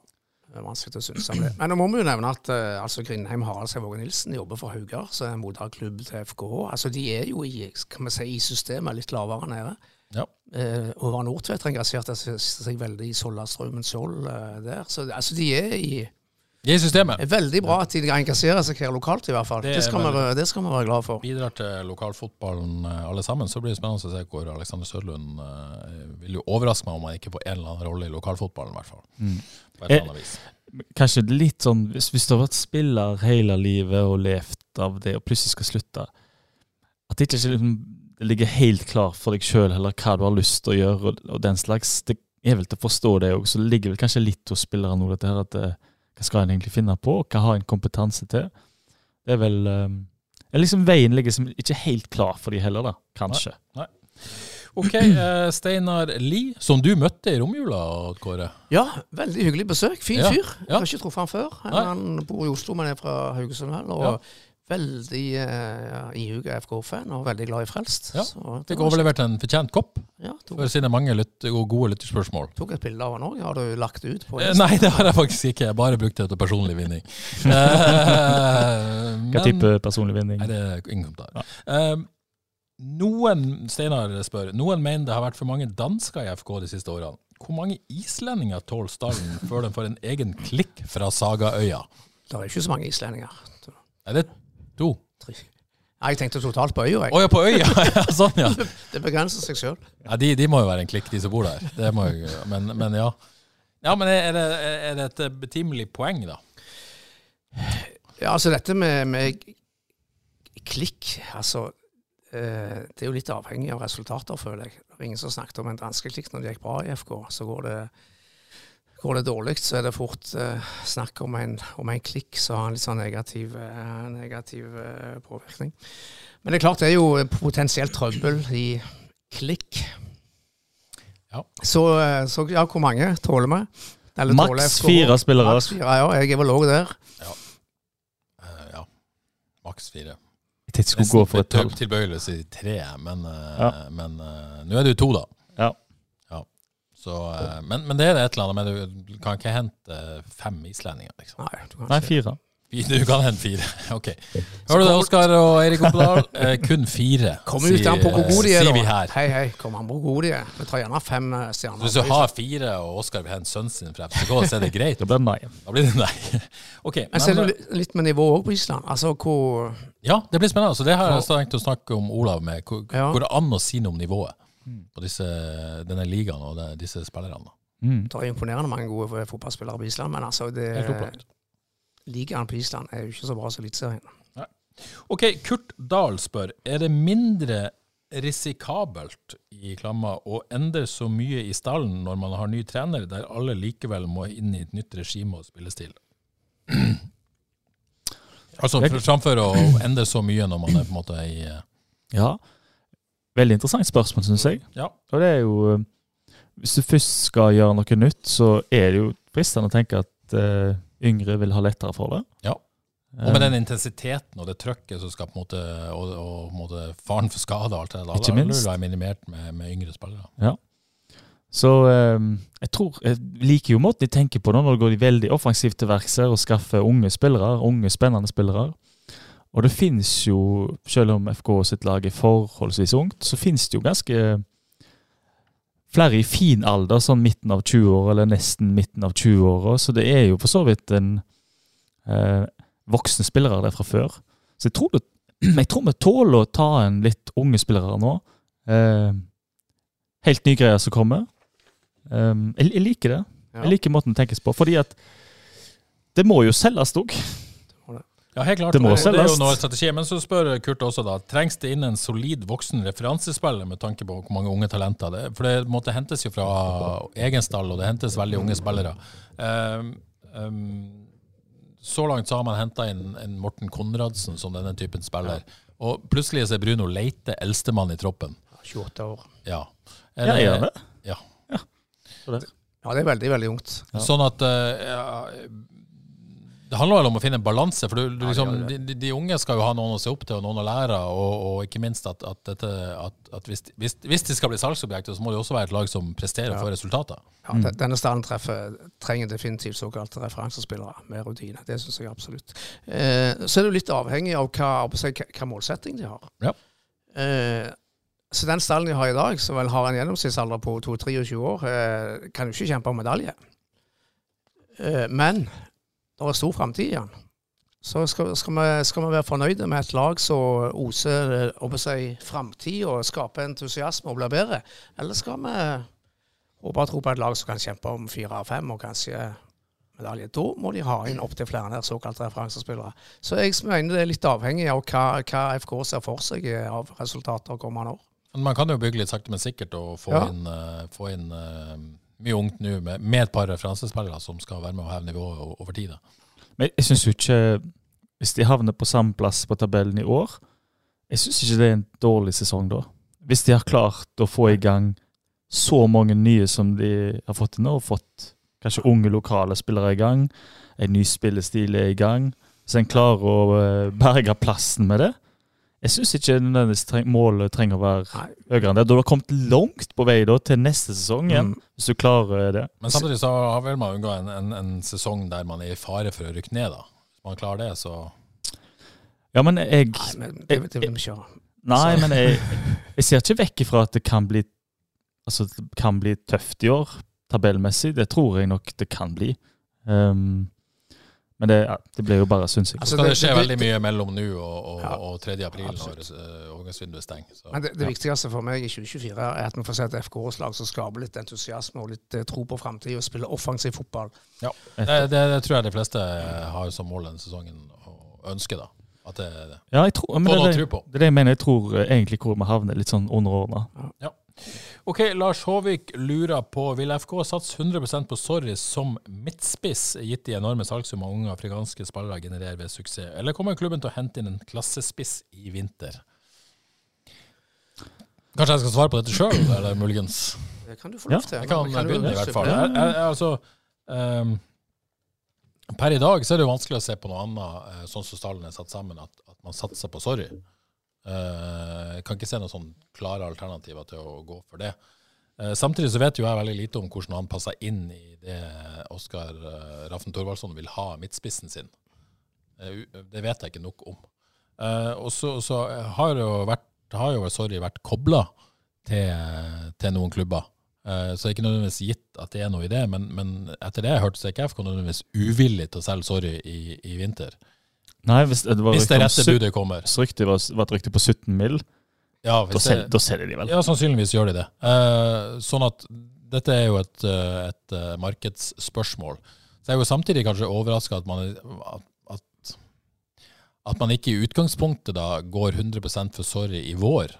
det er vanskelig å synes om det. Men nå må vi jo nevne at uh, altså Grindheim Harald Sævåge Nilsen jobber for Haugar, som er en moderklubb til FKH. Altså De er jo i, kan vi si, i systemet litt lavere nede. Ja. Uh, Håvard Nordtvedt engasjerte seg, seg veldig i Sollastraumen Skjold uh, der. Så altså de er i i systemet. det er veldig bra at de engasjerer seg her lokalt, i hvert fall. Det Det, skal, vi, det skal vi være glad for. Bidrar til lokalfotballen eh, alle sammen. Så blir det spennende å se hvor Alexander Sørlund eh, vil jo overraske meg om han ikke får en eller annen rolle i lokalfotballen, i hvert fall. Mm. På et eller annet vis. Kanskje litt sånn hvis, hvis du har vært spiller hele livet og levd av det, og plutselig skal slutte At det ikke liksom, det ligger helt klar for deg sjøl heller hva du har lyst til å gjøre, og, og den slags. Det er vel til å forstå det òg. Så det ligger vel kanskje litt hos spillere nå, dette her at eh, hva skal en egentlig finne på, og hva har en kompetanse til? Det er vel ja, liksom Veien ligger som ikke helt klar for de heller, da. Kanskje. Ok, uh, Steinar Lie, som du møtte i romjula, Kåre. Ja, veldig hyggelig besøk. Fin Ja, fyr. ja. Har ikke truffet han før. Nei. Han bor i Oslo, men er fra Haugesund vel. Og Ja. Veldig uh, ihuga FK-fan, og veldig glad i Frelst. Ja, Så det Fikk overlevert en fortjent kopp. Ja, tok, for sine mange lytt og gode lytterspørsmål. tok et bilde av han òg. Har du lagt ut på Eh, Nei, det har jeg faktisk ikke. Jeg bare brukt det til personlig vinning. Eh, Hva type personlig vinning? Nei, det er ingen kommentar. Eh, noen, Steinar spør, noen mener det har vært for mange dansker i FK de siste årene. Hvor mange islendinger tåler stallen før de får en egen klikk fra Sagaøya? Det er ikke så mange islendinger. Er det to? Tre. Nei, jeg tenkte totalt på øya. jeg. Å ja, på øya! Ja, sånn, ja. Det begrenser seg sjøl. ja de, de må jo være en klikk, de som bor der. Det må jo, men, men ja. Ja, men er det, er det et betimelig poeng, da? Ja, altså dette med, med klikk, altså eh, Det er jo litt avhengig av resultater, føler jeg. Det var ingen som snakket om en danskeklikk når det gikk bra i FK. Så går det, går det dårlig, så er det fort eh, snakk om en, om en klikk som har en litt sånn negativ, eh, negativ eh, påvirkning. Men det er klart det er jo potensielt trøbbel i klikk. Ja. Så, eh, så ja, hvor mange tåler vi? Eller Maks fire spillere. Maks fire, ja. Jeg er vel òg der. Eh, ja. Maks fire. Jeg tenkte jeg skulle gå for et tall. Tilbøyelig å si tre, men, uh, Ja. men uh, nå er det jo to, da. Så, eh, men, men det er et eller annet med Du kan ikke hente fem islendinger, liksom. Nei, du kan Nei, fire. Du kan hente fire. Ok. Hører du det, Oskar og Eirik Oppedal? Eh, kun fire, Kom ut an på er, sier vi her. Hei, hei, kom an på er. Vi tar gjerne fem eh, stjerner. Hvis du har fire, og Oskar vil hente sønnen sin fra FCK, så er det greit. Da blir det nei. Da blir det nei. Okay, Men så er det litt- litt med nivået òg på Island. Altså hvor ja, det blir spennende. Så det har jeg tenkt å snakke om Olav med. Hvor Ja. går det an å si noe om nivået på disse, denne ligaen og det, disse spillerne? Mm. Det er imponerende mange gode fotballspillere på Island, men altså det, Helt opplagt. ligaen på Island er jo ikke så bra som Eliteserien. Ok, Kurt Dahl spør er det mindre risikabelt i Klamma å endre så mye i stallen når man har ny trener, der alle likevel må inn i et nytt regime og spillestil? altså for- framfor å endre så mye når man er på en måte i eh, Ja. Veldig interessant spørsmål, syns jeg. Ja. Og det er jo eh, Hvis du først skal gjøre noe nytt, så er det jo fristende å tenke at uh, yngre vil ha lettere for det. Ja. Og med den intensiteten og det trøkket som skal på en måte Og, og måte faren for skade og alt det der, Ikke alle minst. være minimert med, med yngre spillere. Ja. Så eh, jeg tror Jeg liker jo måten de tenker på nå. når det går de veldig offensivt til verks og skaffer unge spillere. Unge, spennende spillere. Og det finnes jo, selv om FK sitt lag er forholdsvis ungt, så finnes det jo ganske flere i fin alder, sånn midten av 20-åra, eller nesten midten av 20-åra. Så det er jo for så vidt en eh, voksne spillere der fra før. Så jeg tror, det, jeg tror vi tåler å ta en litt unge spillere nå. Eh, helt nye greier som kommer. Eh, jeg, jeg liker det. Ja. Jeg liker måten det tenkes på. Fordi at det må jo selges òg. Ja, helt klart. Det må det, det er jo noe strategi. Men så spør Kurt også da, trengs det inn en solid voksen referansespiller med tanke på hvor mange unge talenter det er? For det måtte hentes jo fra egen stall, og det hentes veldig unge spillere. Um, um, så langt så har man henta inn en Morten Konradsen som denne typen spiller. Og plutselig så er Bruno Leite eldstemann i troppen. 28 år. Ja. Ja, jeg gjør det. Ja. Ja, det er veldig, veldig ungt. Ja. Sånn at uh, ja, Det handler vel om å finne en balanse. for du, du, liksom, de, de unge skal jo ha noen å se opp til og noen å lære. Og, og ikke minst at, at, dette, at, at hvis, hvis, hvis de skal bli salgsobjekter, så må det også være et lag som presterer ja. for resultater. Ja, mm. Denne stallen trenger definitivt såkalte referansespillere med rutine. Det syns jeg absolutt. Eh, så er det jo litt avhengig av hva, hva målsetting de har. Ja. Eh, så den stallen de har i dag, som vel har en gjennomsnittsalder på 22-23 år, eh, kan jo ikke kjempe om medalje. Eh, men det er stor framtid igjen. Så skal, skal, vi, skal vi være fornøyde med et lag som oser eh, si, framtid og skaper entusiasme og blir bedre, eller skal vi håpe og tro på et lag som kan kjempe om fire av fem og kanskje medalje? Da må de ha inn opptil flere der såkalte referansespillere. Så jeg mener det er litt avhengig av hva, hva FK ser for seg av resultater kommende år. Men man kan jo bygge litt sakte, men sikkert og få Ja. inn, eh, få inn eh, mye ungt nå med, med et par referansespillere som skal være med å heve nivået over tid. Men jeg syns jo ikke Hvis de havner på samme plass på tabellen i år, jeg syns ikke det er en dårlig sesong da. Hvis de har klart å få i gang så mange nye som de har fått til nå, og fått kanskje unge lokale spillere i gang, en ny spillestil er i gang, så en klarer å eh, berge plassen med det. Jeg syns ikke nødvendigvis treng, målet trenger å være Nei. høyere enn det. Du har kommet langt på vei da til neste sesong igjen, Mm. hvis du klarer det. Men samtidig så har vel man unngå en, en, en sesong der man er i fare for å rykke ned. da. Hvis man klarer det, så Ja, men jeg Nei, men det, det vil vi ikke ha. Nei, Så- men jeg, jeg ser ikke vekk ifra at det kan bli Altså, det kan bli tøft i år, tabellmessig. Det tror jeg nok det kan bli. Um, men det, ja, det blir jo bare, sinnssykt. Altså, det det- skjer veldig mye mellom nå og, og, Ja, og 3. april, når absolutt. uh, overgangsvinduet stenger. Men det, det viktigste for meg i 2024 er at vi får se et FK-slag som skaper litt entusiasme og litt eh, tro på framtida og spiller offensiv fotball. Ja, det, det, det tror jeg de fleste har som mål denne sesongen og ønsker. da. At det, det. Ja, jeg tror, men det, er det, det er det jeg mener. Jeg tror eh, egentlig hvor vi havner, litt sånn underordna. Ok, Lars Håvik lurer på vil FK satse 100% på Sorry som midtspiss, gitt de enorme salgssummene unge afrikanske spillere genererer ved suksess, eller kommer klubben til å hente inn en klassespiss i vinter? Kanskje jeg skal svare på dette sjøl, eller muligens? Det kan du få lov til. Jeg kan begynne, i hvert fall. Jeg, jeg, jeg, altså, um, per i dag så er det jo vanskelig å se på noe annet, eh, sånn som stallen er satt sammen, at, at man satser på Sorry. Eh, Jeg kan ikke se noen sånn klare alternativer til å gå for det. Eh, Samtidig så vet jo jeg veldig lite om hvordan han passer inn i det Oskar eh, Raffen Thorvaldsson vil ha midtspissen sin. Eh, Det vet jeg ikke nok om. Eh, Og så, har jo vært, har jo Sorry vært kobla til, til noen klubber. Eh, Så det er ikke nødvendigvis gitt at det er noe i det, men, men etter det jeg hørte, hørt, så er ikke nødvendigvis uvillig til å selge Sorry i, i vinter. Nei, hvis det var Hvis det rette sytt- budet kommer. hvis ryktet var, var et rykte på 17 mill., Ja, da, sel, da selger de vel. ja sannsynligvis gjør de det. Uh, sånn at dette er jo et, eh, et eh, markedsspørsmål. Så jeg er jo samtidig kanskje overraska at, man- at, at, at man ikke i utgangspunktet da går 100 for Sorry i vår.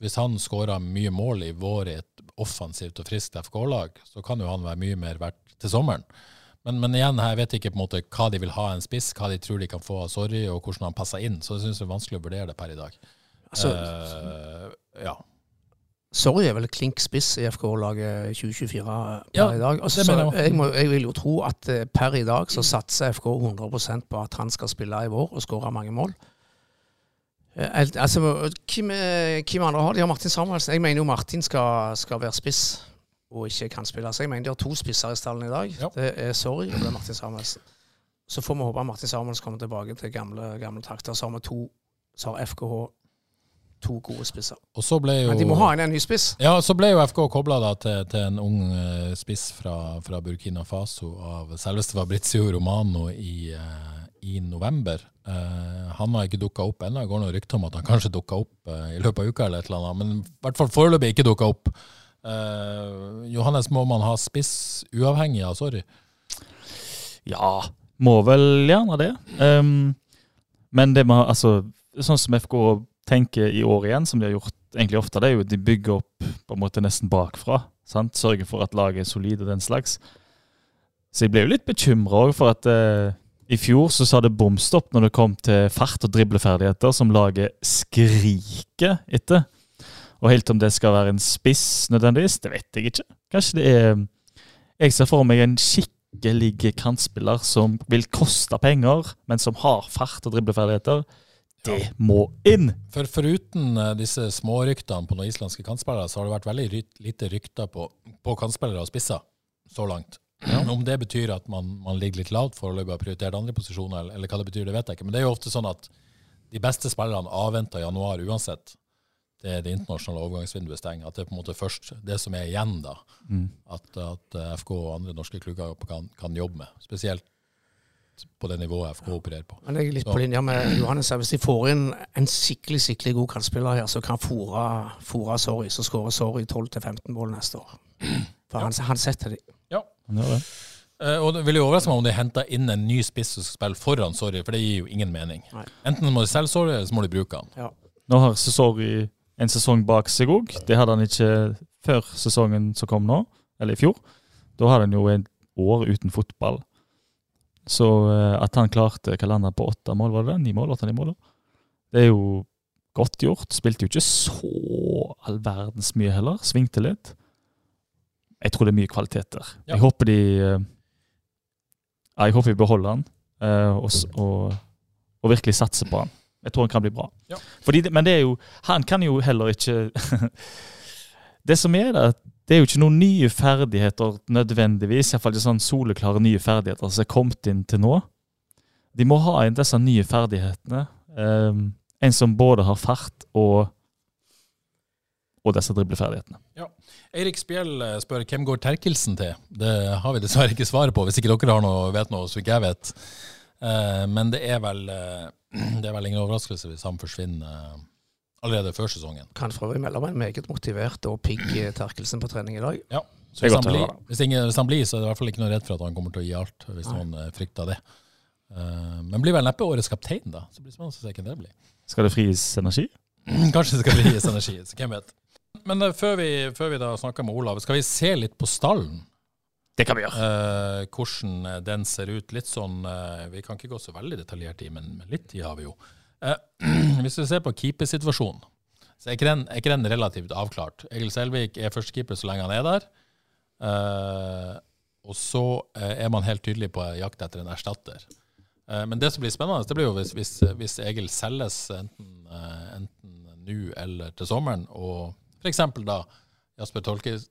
Hvis han skårer mye mål i vår i et offensivt og friskt FK-lag, så kan jo han være mye mer verdt til sommeren. Men, men igjen, jeg vet ikke på en måte hva de vil ha en spiss, hva de tror de kan få av Sorry, og hvordan han passer inn. Så jeg syns det er vanskelig å vurdere det per i dag. Altså, uh, ja. Sorry er vel klink spiss i FK-laget 2024 per Ja, i dag. Altså, mener jeg jeg, må, jeg vil jo tro at eh, per i dag så satser FK 100% på at han skal spille i vår og skåre mange mål. Eh, Altså, hvem, hvem andre har de? har Martin Samuelsen. Jeg mener jo Martin skal, skal være spiss og ikke kan spille. Så jeg mener de har to spisser i stallen i dag. Ja. Det er Sorry og det er Martin Samuelsen. Så får vi håpe at Martin Samuelsen kommer tilbake til gamle, gamle takter. Så har vi to, så har FKH to gode spisser. Og så ble jo Men de må ha inn en ny spiss. Ja, så ble jo FK kobla til, til en ung eh, spiss fra, fra Burkina Faso av selveste Fabrizio Romano i, eh, i november. Uh, han har ikke dukka opp ennå. Det går noen rykter om at han kanskje dukka opp i løpet av uka, eller et eller annet, men i hvert fall foreløpig ikke dukka opp. Eh, Johannes, må man ha spiss uavhengig av Sorry? Ja, må vel gjerne det. Um, men det med, altså, sånn som FK tenker i år igjen, som de har gjort egentlig ofte, det er jo at de bygger opp på en måte nesten bakfra. Sant? Sørger for at laget er solid og den slags. Så jeg ble jo litt bekymra òg for at uh, i fjor så sa det bom stopp når det kom til fart og dribleferdigheter, som laget skriker etter. Og helt om det skal være en spiss nødvendigvis, det vet jeg ikke. Kanskje det er Jeg ser for meg en skikkelig kantspiller som vil koste penger, men som har fart og dribleferdigheter, det må inn! For Foruten eh, disse småryktene på noen islandske kantspillere, så har det vært veldig lite rykter på, på kantspillere og spisser så langt. Om det betyr at man, man ligger litt lavt foreløpig og har prioritert andre posisjoner, eller, eller hva det betyr, det vet jeg ikke. Men det er jo ofte sånn at de beste spillerne avventer januar uansett. Det er det internasjonale overgangsvinduet stenger. At det er på en måte først det som er igjen, da. At, at eh, FK og andre norske klubber kan, kan jobbe med. Spesielt på det nivået FK opererer på. Men jeg er litt Så- på linje med Johannes. Hvis de får inn en skikkelig skikkelig god kantspiller her, så kan fòre Sorry, så skårer Sorry 12-15 mål neste år. For han, han setter de. Han gjør det. Eh, og det vil jo overraske meg om de henter inn en ny spiss som skal spille foran Sorry, for det gir jo ingen mening. Nei. Enten må de selge Sorry, eller så må de bruke han. Nå har Sesori en sesong bak seg òg. Det hadde han ikke før sesongen som kom nå, eller i fjor. Da hadde han jo et år uten fotball. Så eh, at han klarte hva landet på åtte mål, var det det? Ni mål? Åtte-ni mål? Det er jo godt gjort. Spilte jo ikke så all verdens mye heller. Svingte litt. Jeg tror det er mye kvalitet der. Ja. Jeg håper de eh, Jeg håper vi beholder han, eh, og, og, og virkelig satser på han. Jeg tror han kan bli bra. Ja. Fordi, det- men det er jo Han kan jo heller ikke Det som er det, det er jo ikke noen nye ferdigheter nødvendigvis. Iallfall ikke sånn soleklare nye ferdigheter som er kommet inn til nå. De må ha inn disse nye ferdighetene. Um, en som både har fart og og disse dribleferdighetene. Eirik Spjell eh, spør hvem går Terkelsen til. Det har vi dessverre ikke svaret på, hvis ikke dere har noe, vet noe som ikke jeg vet. Uh, men det er vel eh, det er vel ingen overraskelse hvis han forsvinner eh, allerede før sesongen. Kan for øvrig melde om en meget motivert og pigg eh, Terkelsen på trening i dag. Så er hvis, han blir, hvis, ingen, hvis han blir, så er det i hvert fall ikke noe redd for at han kommer til å gi alt, hvis Nei. noen eh, frykter det. Uh, men blir vel neppe årets kaptein, da. Så blir det spennende å se hvem det blir. Skal det frigis energi? Kanskje det skal frigis energi, så hvem vet. Men eh, før, vi, før vi da snakker med Olav, skal vi se litt på stallen? Det kan vi gjøre. Uh, hvordan eh, den ser ut. Litt sånn uh, Vi kan ikke gå så veldig detaljert i, men, litt tid har vi jo. Uh, hvis vi ser på keepersituasjonen, så er ikke, den, er ikke den relativt avklart. Egil Selvik er førstekeeper så lenge han er der. Og så er man helt tydelig på jakt etter en erstatter. Men det som blir spennende, det blir jo hvis, hvis, hvis Egil selges enten nå eller til sommeren, og f.eks. da Jasper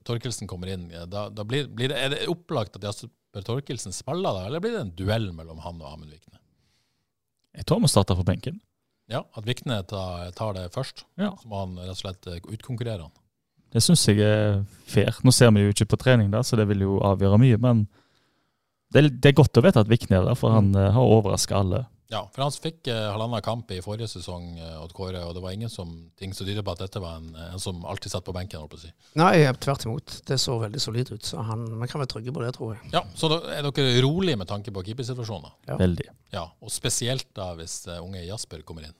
Torkelsen kommer inn, da, da blir, blir det, er det opplagt at Jasper Torkelsen spiller da, eller blir det en duell mellom han og Amund Vikne? Jeg tror han må starte på benken. Ja, at Vikne tar, tar det først, Ja. så må han rett og slett eh, utkonkurrere han. Det syns jeg er fair. Nå ser vi jo ikke på trening, da, så det vil jo avgjøre mye. Men det det er godt å vite at Vikne er der, for han mm. har overraska alle. Ja, for han fikk eh, halvannen kamp i forrige sesong, eh, Odd Kåre, og det var ingen som, ting som tyder på at dette var en, en som alltid satt på benken. holdt på å si. Nei, tvert imot. Det så veldig solid ut. Så han, man kan være trygge på det, tror jeg. Ja, Så da er dere rolig med tanke på keepersituasjonen? Ja. Veldig. Ja, og spesielt da hvis eh, unge Jasper kommer inn.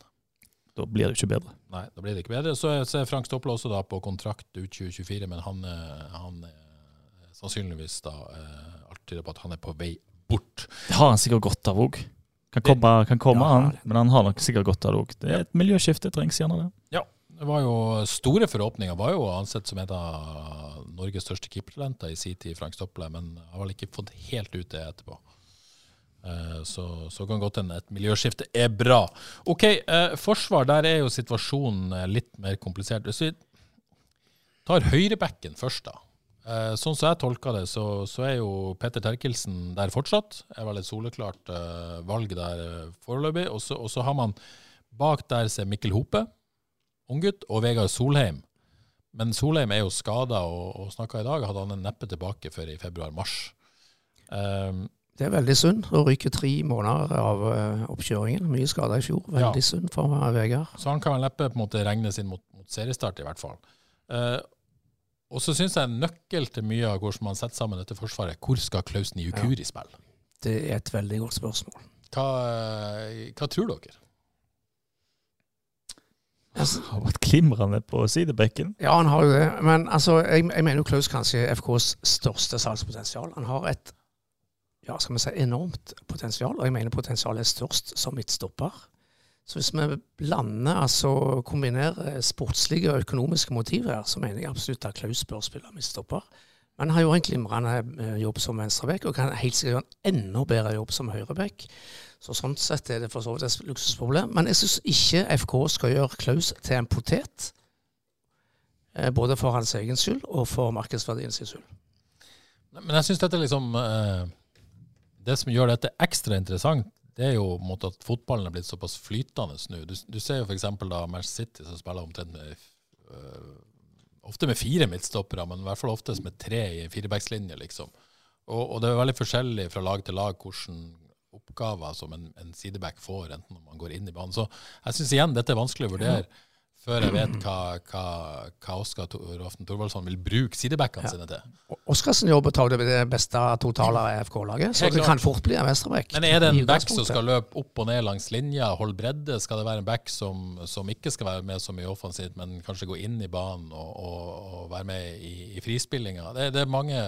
Da blir det ikke bedre. Nei, da blir det ikke bedre. Så er, så er Frank Stopple også da på kontrakt ut 2024, men han, eh, han er sannsynligvis da eh, alt tyder på at han er på vei bort. Det har han sikkert godt av òg. Kan komme, kan komme Ja, han, men han har nok sikkert godt av det òg. Det er et miljøskifte, trengs gjerne det. Ja, Det var jo Store forhåpninger var jo ansett som et av Norges største keepertalenter i sin tid, Frank Stopple, men har vel ikke fått helt ut det etterpå. Eh, Så, så kan godt hende et miljøskifte er bra. OK, eh, forsvar, der er jo situasjonen eh, litt mer komplisert. Hvis vi tar høyrebekken først, da. Eh, Sånn som jeg tolker det, så, så er jo Petter Terkelsen der fortsatt. Er vel et soleklart eh, valg der eh, foreløpig. Og så har man bak der ser Mikkel Hope, unggutt, og Vegard Solheim. Men Solheim er jo skada, og, og snakka i dag, hadde han en neppe tilbake før i februar-mars. Um, Det er veldig synd å ryke tre måneder av eh, oppkjøringen. Mye skada i fjor. Veldig Ja. synd for Vegard. så han kan vel neppe på en måte regnes inn mot, mot seriestart, i hvert fall. Eh, og så syns jeg nøkkel til mye av hvordan man setter sammen dette forsvaret, hvor skal Klaus Niukuri spille? Det er et veldig godt spørsmål. Hva, hva tror dere? Altså, Har vært glimrende på sidebekken. Ja, han har jo det. Men altså, jeg, jeg mener jo Klaus kanskje er FKs største salgspotensial. Han har et ja, skal vi si, enormt potensial, og jeg mener potensialet er størst som midtstopper. Så hvis vi blander, altså kombinerer sportslige og økonomiske motiver så mener jeg absolutt at Klaus bør spille midtstopper. Men han har gjort en glimrende eh, jobb som venstreback, og kan helt sikkert gjøre en enda bedre jobb som høyreback. Så sånn sett er det for så vidt et luksusproblem. Men jeg syns ikke FK skal gjøre Klaus til en potet. eh, Både for hans egen skyld og for markedsverdien sin skyld. Men jeg syns dette liksom eh, Det som gjør dette ekstra interessant, det er jo mot at fotballen er blitt såpass flytende nå. Du, du ser jo f.eks. da Manchester City som spiller omtrent med øh, Ofte med fire midtstoppere, men i hvert fall oftest med tre i firebackslinje, liksom. Og, og det er veldig forskjellig fra lag til lag hvordan oppgaver som en, en sideback får, enten når man går inn i banen. Så jeg syns igjen dette er vanskelig å vurdere før jeg vet hva, hva, hva Oskar Roften Thorvaldsson vil bruke sidebackene Ja. sine til. Oskarsen jobber tar det det beste i FK-laget, så det kan fort bli en venstreback. Men er det en back som skal løpe opp og ned langs linja, holde bredde? Skal det være en back som, som ikke skal være med så mye offensivt, men kanskje gå inn i banen og, og, og være med i, i frispillinga? Det, det er mange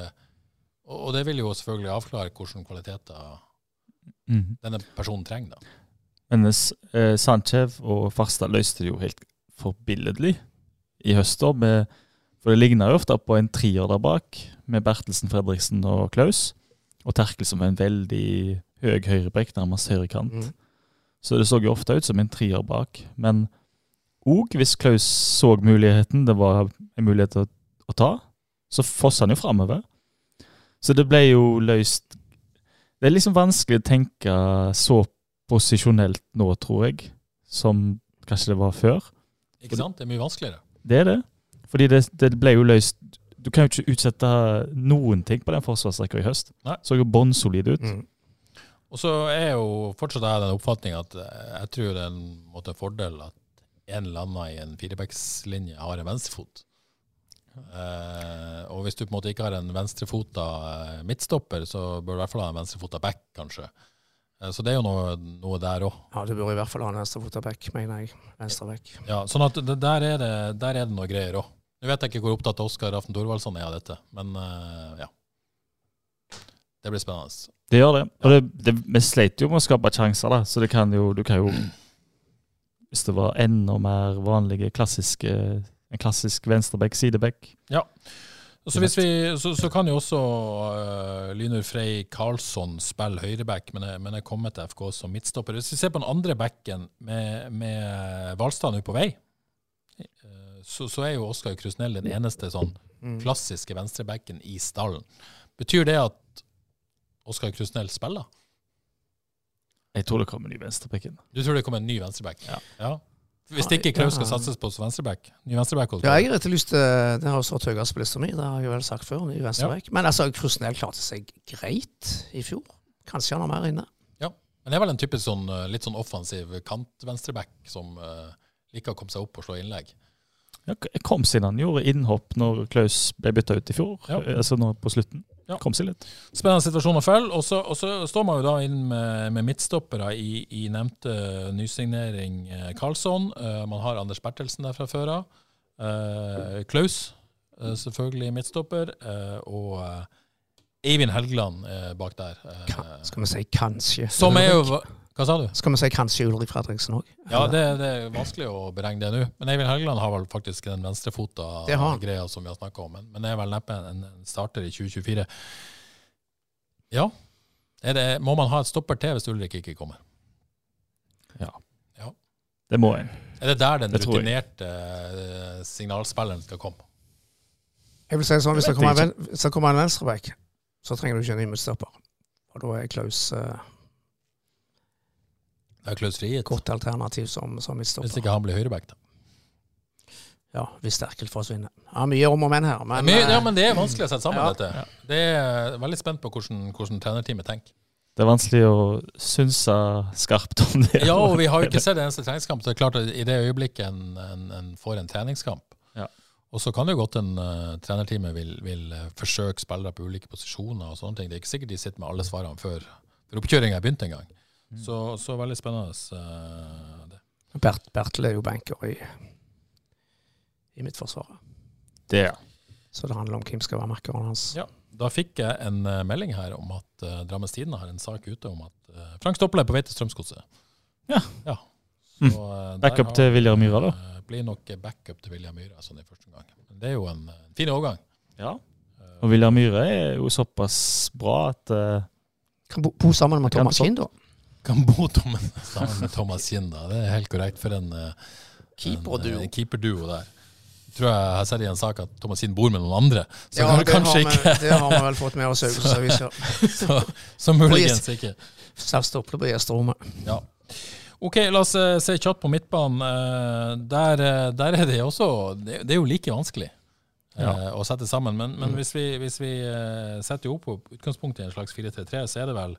Og og det vil jo selvfølgelig avklare hvilke kvaliteter Mhm. denne personen trenger. da. Men eh, Sanchez og Farstad løste det jo helt forbilledlig i høst. med- For det ligner jo ofte på en trier der bak, med Bertelsen, Fredriksen og Klaus. Og Terkel som en veldig høy høyrebrekk, nærmest høyrekant. Mm. Så det så jo ofte ut som en trier bak. Men òg hvis Klaus så muligheten, det var en mulighet å, å ta, så fossa han jo framover. Så det ble jo løst Det er liksom vanskelig å tenke så posisjonelt nå, tror jeg, som kanskje det var før. Ikke sant? Det er mye vanskeligere. Det er det. Fordi det, det ble jo løst Du kan jo ikke utsette noen ting på den forsvarsrekka i høst. Nei. Så jo bånnsolid ut. Mm. Og så er jo fortsatt jeg den oppfatning at eh, jeg tror det er en måte fordel at en eller annen i en firebackslinje har en venstrefot. Uh, og hvis du på en måte ikke har en venstrefota eh, midtstopper, så bør du i hvert fall ha en venstrefota back, kanskje. Eh, så det er jo noe, noe der òg. Ja, du bør i hvert fall ha en venstrefotaback, mener jeg. Venstreback. Ja, sånn at det, der, er det, der er det noe greier òg. Nå vet jeg ikke hvor opptatt Oskar Aften Thorvaldsson er av dette, men eh, ja. Det blir spennende. Det gjør det. Og det, det, vi sleit jo med å skape sjanser, da. Så det kan jo, du kan jo Hvis det var enda mer vanlige klassiske en klassisk venstreback, sideback Og Så, hvis vi, så, så kan jo også uh, Lynur Frey Karlsson spille høyreback, men jeg, men er kommet til FK som midtstopper. Hvis vi ser på den andre backen med, med Hvalstad nå på vei, uh, så, så er jo Oskar Krusnell den eneste sånn Mm. klassiske venstrebacken i stallen. Betyr det at Oskar Krusnell spiller? Jeg tror det kommer en ny venstreback. Du tror det kommer en ny venstreback? Ja. Hvis ikke Klaus skal satses på som venstreback? Ny venstreback? Ja, jeg har etterlyst eh, Det har jo stått høyest på lista mi, det har jeg vel sagt før. Ny venstreback. Men altså, Krusnell klarte seg greit i fjor. Kanskje han har mer inne. Ja, Men det er vel en typisk sånn, eh, litt sånn offensiv kant-venstreback som uh, liker å komme seg opp og slå innlegg. Ja, kom siden han gjorde innhopp når Klaus ble bytta ut i fjor, Ja. altså nå på slutten. Ja. Kom seg litt. Spennende situasjon å følge. Og så, og så står man jo da inn med, med midtstoppere i, i nevnte nysignering eh, Karlsson. Eh, man har Anders Bertelsen der fra før av. Eh, Klaus, selvfølgelig midtstopper. Og Eivind Helgeland bak der. Kan, skal vi si kanskje. som er jo. Hva sa du? Skal vi si kanskje Ulrik Fredriksen òg? Ja, det, det er vanskelig å beregne det nå. Men Eivind Helgeland har vel faktisk den venstrefota greia som vi har snakka om. Men, men det er vel neppe en, en starter i 2024. Ja. Er det, må man ha et stopper til hvis Ulrik ikke kommer? Ja. Det må en. Er det der den Det rutinerte eh, signalspilleren skal komme? Jeg vil si sånn, Hvis det kommer en, venstreback, så trenger du ikke en ny midtstopper. Og da er Klaus eh, Det er Klaus Frihet. godt alternativ som, som Hvis ikke han blir høyreback, da. Ja, hvis Sterkel forsvinner. Ja, mye om og men her. Men, mye, ja, eh, men det er vanskelig å sette sammen Ja. dette. Det er veldig spent på hvordan, hvordan trenerteamet tenker. Det er vanskelig å synse skarpt om det. Ja, og vi har jo ikke sett en eneste treningskamp. Så det er klart at I det øyeblikket en, en, en får en treningskamp, Ja. og så kan det jo godt en uh, trenerteamet vil, vil eh, forsøke spillere på ulike posisjoner og sånne ting. Det er ikke sikkert de sitter med alle svarene før, før oppkjøringa er begynt engang. Så, så veldig spennende. Uh, det. Bert, Bertel er jo banker i, i Midtforsvaret. Det. Så det handler om hvem skal være makkeren hans. Ja. Da fikk jeg en uh, melding her om at uh, Drammens Tidende har en sak ute om at uh, Frank Stopple er på vei til Strømsgodset. Ja. ja. Mm. eh, Backup har- til Viljar Myhra, da. eh, blir nok backup til Viljar Myhra sånn i første gang. Men det er jo en eh, fin overgang. Ja. Og Viljar Myhre er jo såpass bra at uh, Kan bo, bo sammen med Thomas Kinn, da. Kan bo sammen med Thomas Kinn. Det er helt korrekt for en eh, Keeperduo. En, en keeperduo der. Tror jeg har sett i en sak at Thomas Kinn bor med noen andre. Så Ja, det kanskje har vi, ikke. Det har vi vel fått med oss i så, Så, så muligens ikke. Satt stopple på gjesterommet. Ja. Ok, la oss eh, se kjapt på midtbanen. Eh, der, eh, der er det også Det, det er jo like vanskelig Ja. å sette sammen. Men, men hvis vi, hvis vi eh, setter jo opp på utgangspunktet i en slags 4-3-3, så er det vel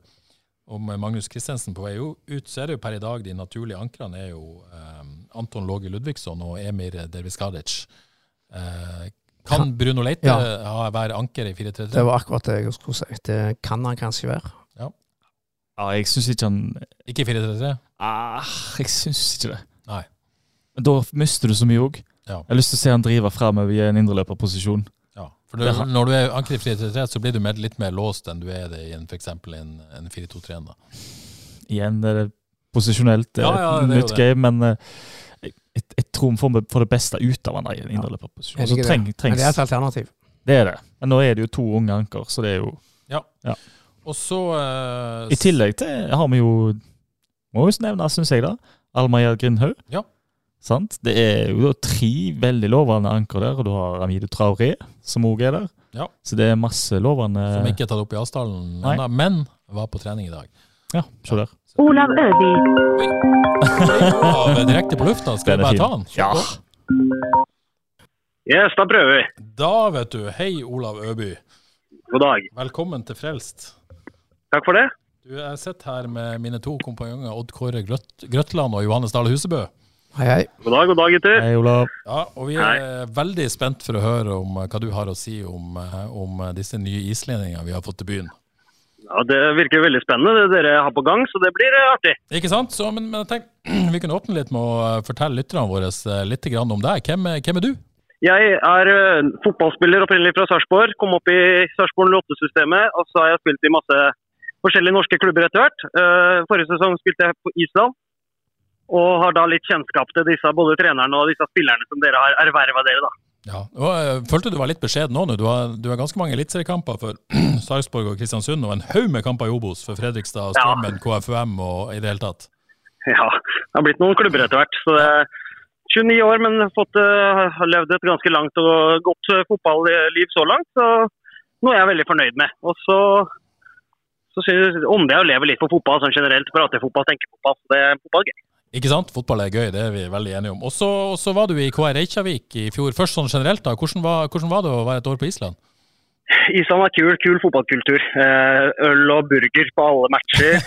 om Magnus Christensen på vei ut, så er det jo per i dag de naturlige ankrene er jo eh, Anton Låge Ludvigsson og Emir Derviskadic. Eh, kan Bruno Leite Ja. ha, være anker i 4-3-3? Det var akkurat det jeg skulle si. Det kan han kanskje være. Ja, jeg syns ikke han Ikke i 4-3-3? ah, Jeg syns ikke det. Nei. Men da mister du så mye òg. Ja. Jeg har lyst til å se han drive framover i en indreløperposisjon. Ja, for du, Det har- når du er anker i 4-3-3, så blir du mer, litt mer låst enn du er det i en, for en, en 4-2-3. da. Igjen det er det posisjonelt, det er Ja, ja, et det nytt det. game, men eh, jeg, jeg, tror vi får, får det beste ut av han i en indreløperposisjon. Jeg treng, det. Trengs, det er et alternativ. det er det. Men nå er det jo to unge anker, så det er jo Og så uh, I tillegg til har vi jo Må jo nevne, syns jeg, da. Almayer Grindhaug. Ja. Sant? Det er jo da tre veldig lovende anker der, og du har Amido Traoré, som òg er der. Ja. Så det er masse lovende Som ikke er tatt opp i avstanden ennå, men var på trening i dag. Ja, se der. Olav Øby. Av, direkte på lufta, skal jeg vi bare ta den? Ja. Yes, da prøver vi. Da, vet du. Hei, Olav Øby. God dag. Velkommen til Frelst. Takk for det. Du, Jeg sitter her med mine to kompanjonger Odd Kåre Grøt Grøtland og Johannes Dale Husebø. Hei, hei. God dag, god dag, gutter. Hei, Olav. Ja, og Vi er veldig spent for å høre om eh, hva du har å si om, eh, om eh, disse nye islendingene vi har fått til byen. Ja, Det virker veldig spennende det dere har på gang, så det blir artig. Ikke sant? Så, men, men tenk, vi kunne åpne litt med å fortelle lytterne våre litt om deg. Hvem, er- hvem er du? Jeg er fotballspiller opprinnelig fra Sarpsborg. Kom opp i Sarpsborg 08-systemet, og så har jeg spilt i masse forskjellige norske klubber etter hvert. Eh, Forrige sesong spilte jeg på Island, og har da litt kjennskap til disse, både trenerne og disse spillerne som dere har erverva dere. da. Ja, og jeg følte du var litt beskjeden nå. Du har, du har ganske mange eliteseriekamper for Sarpsborg og Kristiansund, og en haug med kamper i Obos for Fredrikstad, Ja. Strømmen, KFUM og i det hele tatt. Ja, det har blitt noen klubber etter hvert. så det er 29 år, men fått, uh, har levd et ganske langt og godt eh, fotballiv så langt. Så noe jeg er veldig fornøyd med. Og så, så synes jeg om det å leve litt for fotball sånn generelt. Prate fotball, tenke fotball. så Det er fotball gøy. Ikke sant? Fotball er gøy, det er vi veldig enige om. Og så var du i KR Reykjavik i fjor. Først sånn generelt, da. Hvordan var, hvordan var det å være et år på Island? Island er kul, kul fotballkultur. Eh, øl og burger på alle matcher.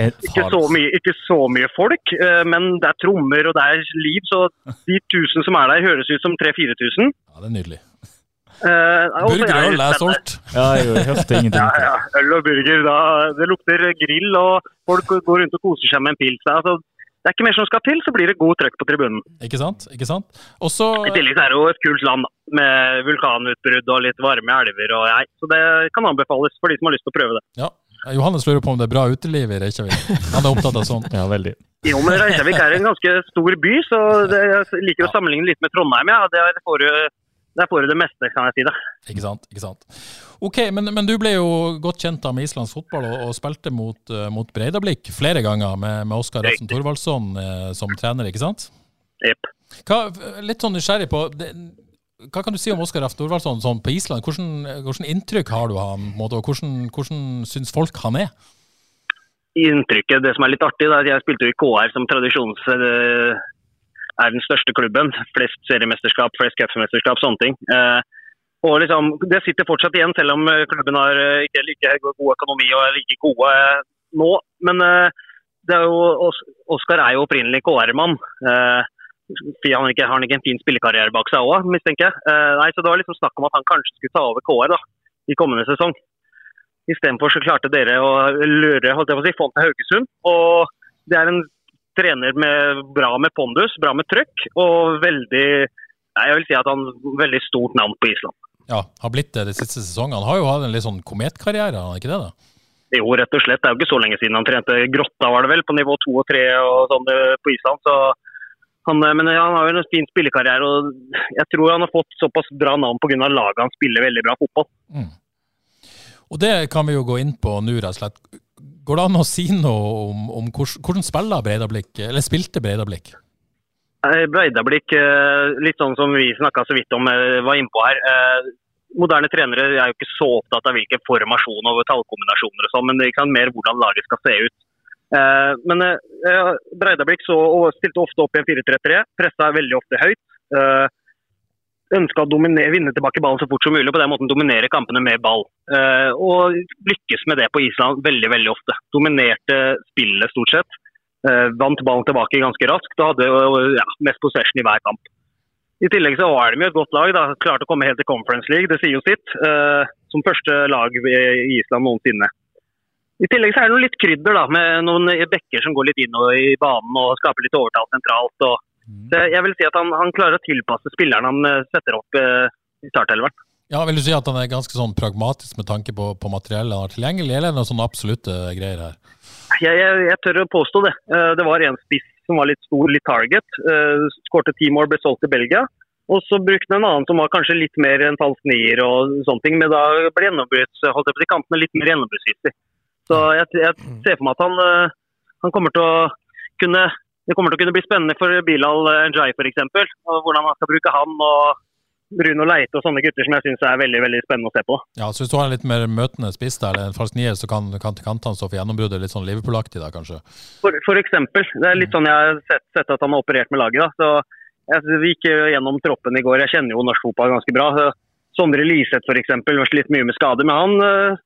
Eh, ikke, så mye, ikke så mye folk, eh, men det er trommer og det er liv. Så de 1000 som er der, høres ut som 3000-4000. Ja, det er nydelig. Eh, så Burger og det øl er solgt. Ja, jeg hørte ingenting. Ja, ja. Øl og burger. Da, det lukter grill, og folk går rundt og koser seg med en pils. Altså, det er ikke mer som skal til, så blir det god trøkk på tribunen. Ikke sant? Ikke sant? Også, I tillegg er det jo et kult land, da, med vulkanutbrudd og litt varme elver. og jeg. Så det kan anbefales for de som har lyst til å prøve det. ja, Johannes lurer på om det er bra uteliv i Reykjavik. Han er opptatt av sånt. Ja, veldig. Jo, men Reykjavik er en ganske stor by, så det, jeg liker å sammenligne litt med Trondheim. ja. Det får du der får du det meste, kan jeg si det. Ikke sant? ikke sant. Ok, men, men du ble jo godt kjent da med islandsk fotball og, og spilte mot, uh, mot Breidablikk flere ganger med, med Oskar Rafsen Thorvaldsson uh, som trener, ikke sant? Jepp. Litt sånn nysgjerrig på det, Hva kan du si om Oskar Rafsen Thorvaldsson sånn på Island? Hvordan, hvordan inntrykk har du av ham, og hvordan, hvordan syns folk han er? Inntrykket, det som er litt artig, det er at jeg spilte jo i KR som tradisjons... er den største klubben. Flest seriemesterskap, flest cupmesterskap, sånne ting. Eh, og liksom, Det sitter fortsatt igjen, selv om eh, klubben har eh, ikke like god økonomi og er like gode nå. Men det er jo, Oskar er jo opprinnelig KR-mann. Han har ikke, en fin spillekarriere bak seg òg, mistenker jeg. Nei, så Det var liksom snakk om at han kanskje skulle ta over KR da, i kommende sesong. Istedenfor så klarte dere å lure holdt jeg på å si, til Haugesund. Og det er en trener med bra med pondus, bra med trøkk, og veldig nei, jeg vil si at han veldig stort navn på Island. Ja, Har blitt det de siste sesongene. Han har jo hatt en litt sånn kometkarriere, har han ikke det? da? Jo, rett og slett. Det er jo ikke så lenge siden han trente Grotta, var det vel, på nivå to og tre og sånn eh, på Island. Så Han, eh, men han har jo en fin spillekarriere, og jeg tror han har fått såpass bra navn pga. laget han spiller veldig bra fotball. Mm. Og det kan vi jo gå inn på nå, rett og slett. Går det an å si noe om, om hvordan, spiller Breidablikk, eller spilte Breidablikk? Breidablikk, litt sånn som vi snakka så vidt om, var innpå her. Moderne trenere er jo ikke så opptatt av hvilken formasjon og tallkombinasjoner og sånn, men det er mer hvordan laget skal se ut. Eh, men eh, Breidablikk så, stilte ofte opp i en 4-3-3, pressa veldig ofte høyt. Eh, Ønska å vinne tilbake ballen så fort som mulig, og på den måten dominere kampene med ball. Og lykkes med det på Island veldig veldig ofte. Dominerte spillet stort sett. Vant ballen tilbake ganske raskt og hadde ja, mest possession i hver kamp. I tillegg så var de jo et godt lag. da, Klarte å komme helt til Conference League, det sier jo sitt. Som første lag i Island noensinne. I tillegg så er det noe litt krydder da, med noen bekker som går litt inn i banen og skaper litt overtall sentralt. Og, mm. jeg vil si at han, han, klarer å tilpasse spilleren han eh, setter opp eh, i startelveren. Ja, Vil du si at han er ganske sånn pragmatisk med tanke på, på materiellet han har tilgjengelig, eller er det noen sånne absolutte greier her? Jeg, jeg, jeg, tør å påstå det. Eh, det var en spiss som var litt stor, litt target. Skårte ti mål, ble solgt til Belgia. Og så brukte han en annen som var kanskje litt mer en falsk nier og sånne ting. Men da ble gjennombrudds, holdt jeg på de kantene litt mer gjennombruddshyppig. Så jeg, jeg, ser for meg at han, eh, han, kommer til å kunne det kommer til å kunne bli spennende for Bilal Njay f.eks. Hvordan man skal bruke han og Bruno Leite og sånne gutter som jeg syns er veldig veldig spennende å se på. Ja, så Hvis du har en litt mer møtende spiss der, eller en falsk nier, så kan, kan kantene stå for gjennombruddet litt sånn Liverpool-aktig da, kanskje? For, for, eksempel. Det er litt sånn jeg har sett, sett at han har operert med laget. da, så jeg gikk gjennom troppen i går. Jeg kjenner jo norsk fotball ganske bra. Sondre Liseth f.eks. har slitt mye med skader, men han eh,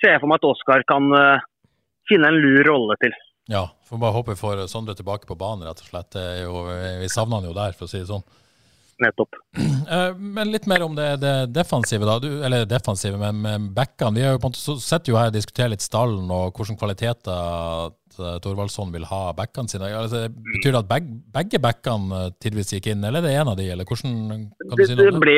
ser jeg for meg at Oskar kan uh, finne en lur rolle til. Ja, får bare håpe vi får Sondre tilbake på banen, rett og slett. Jo, vi savner han jo der, for å si det sånn. Nettopp. Eh, men litt mer om det, det defensive, da. Du, eller defensive, men med backene. Vi har jo på en måte sett jo her og diskuterer litt stallen og hvilke kvaliteter Eh, Thorvaldsson vil ha backene sine. Altså, betyr det at begge, begge backene eh, tidvis gikk inn, eller er det én av de? eller hvordan kan du si noe om det? ble,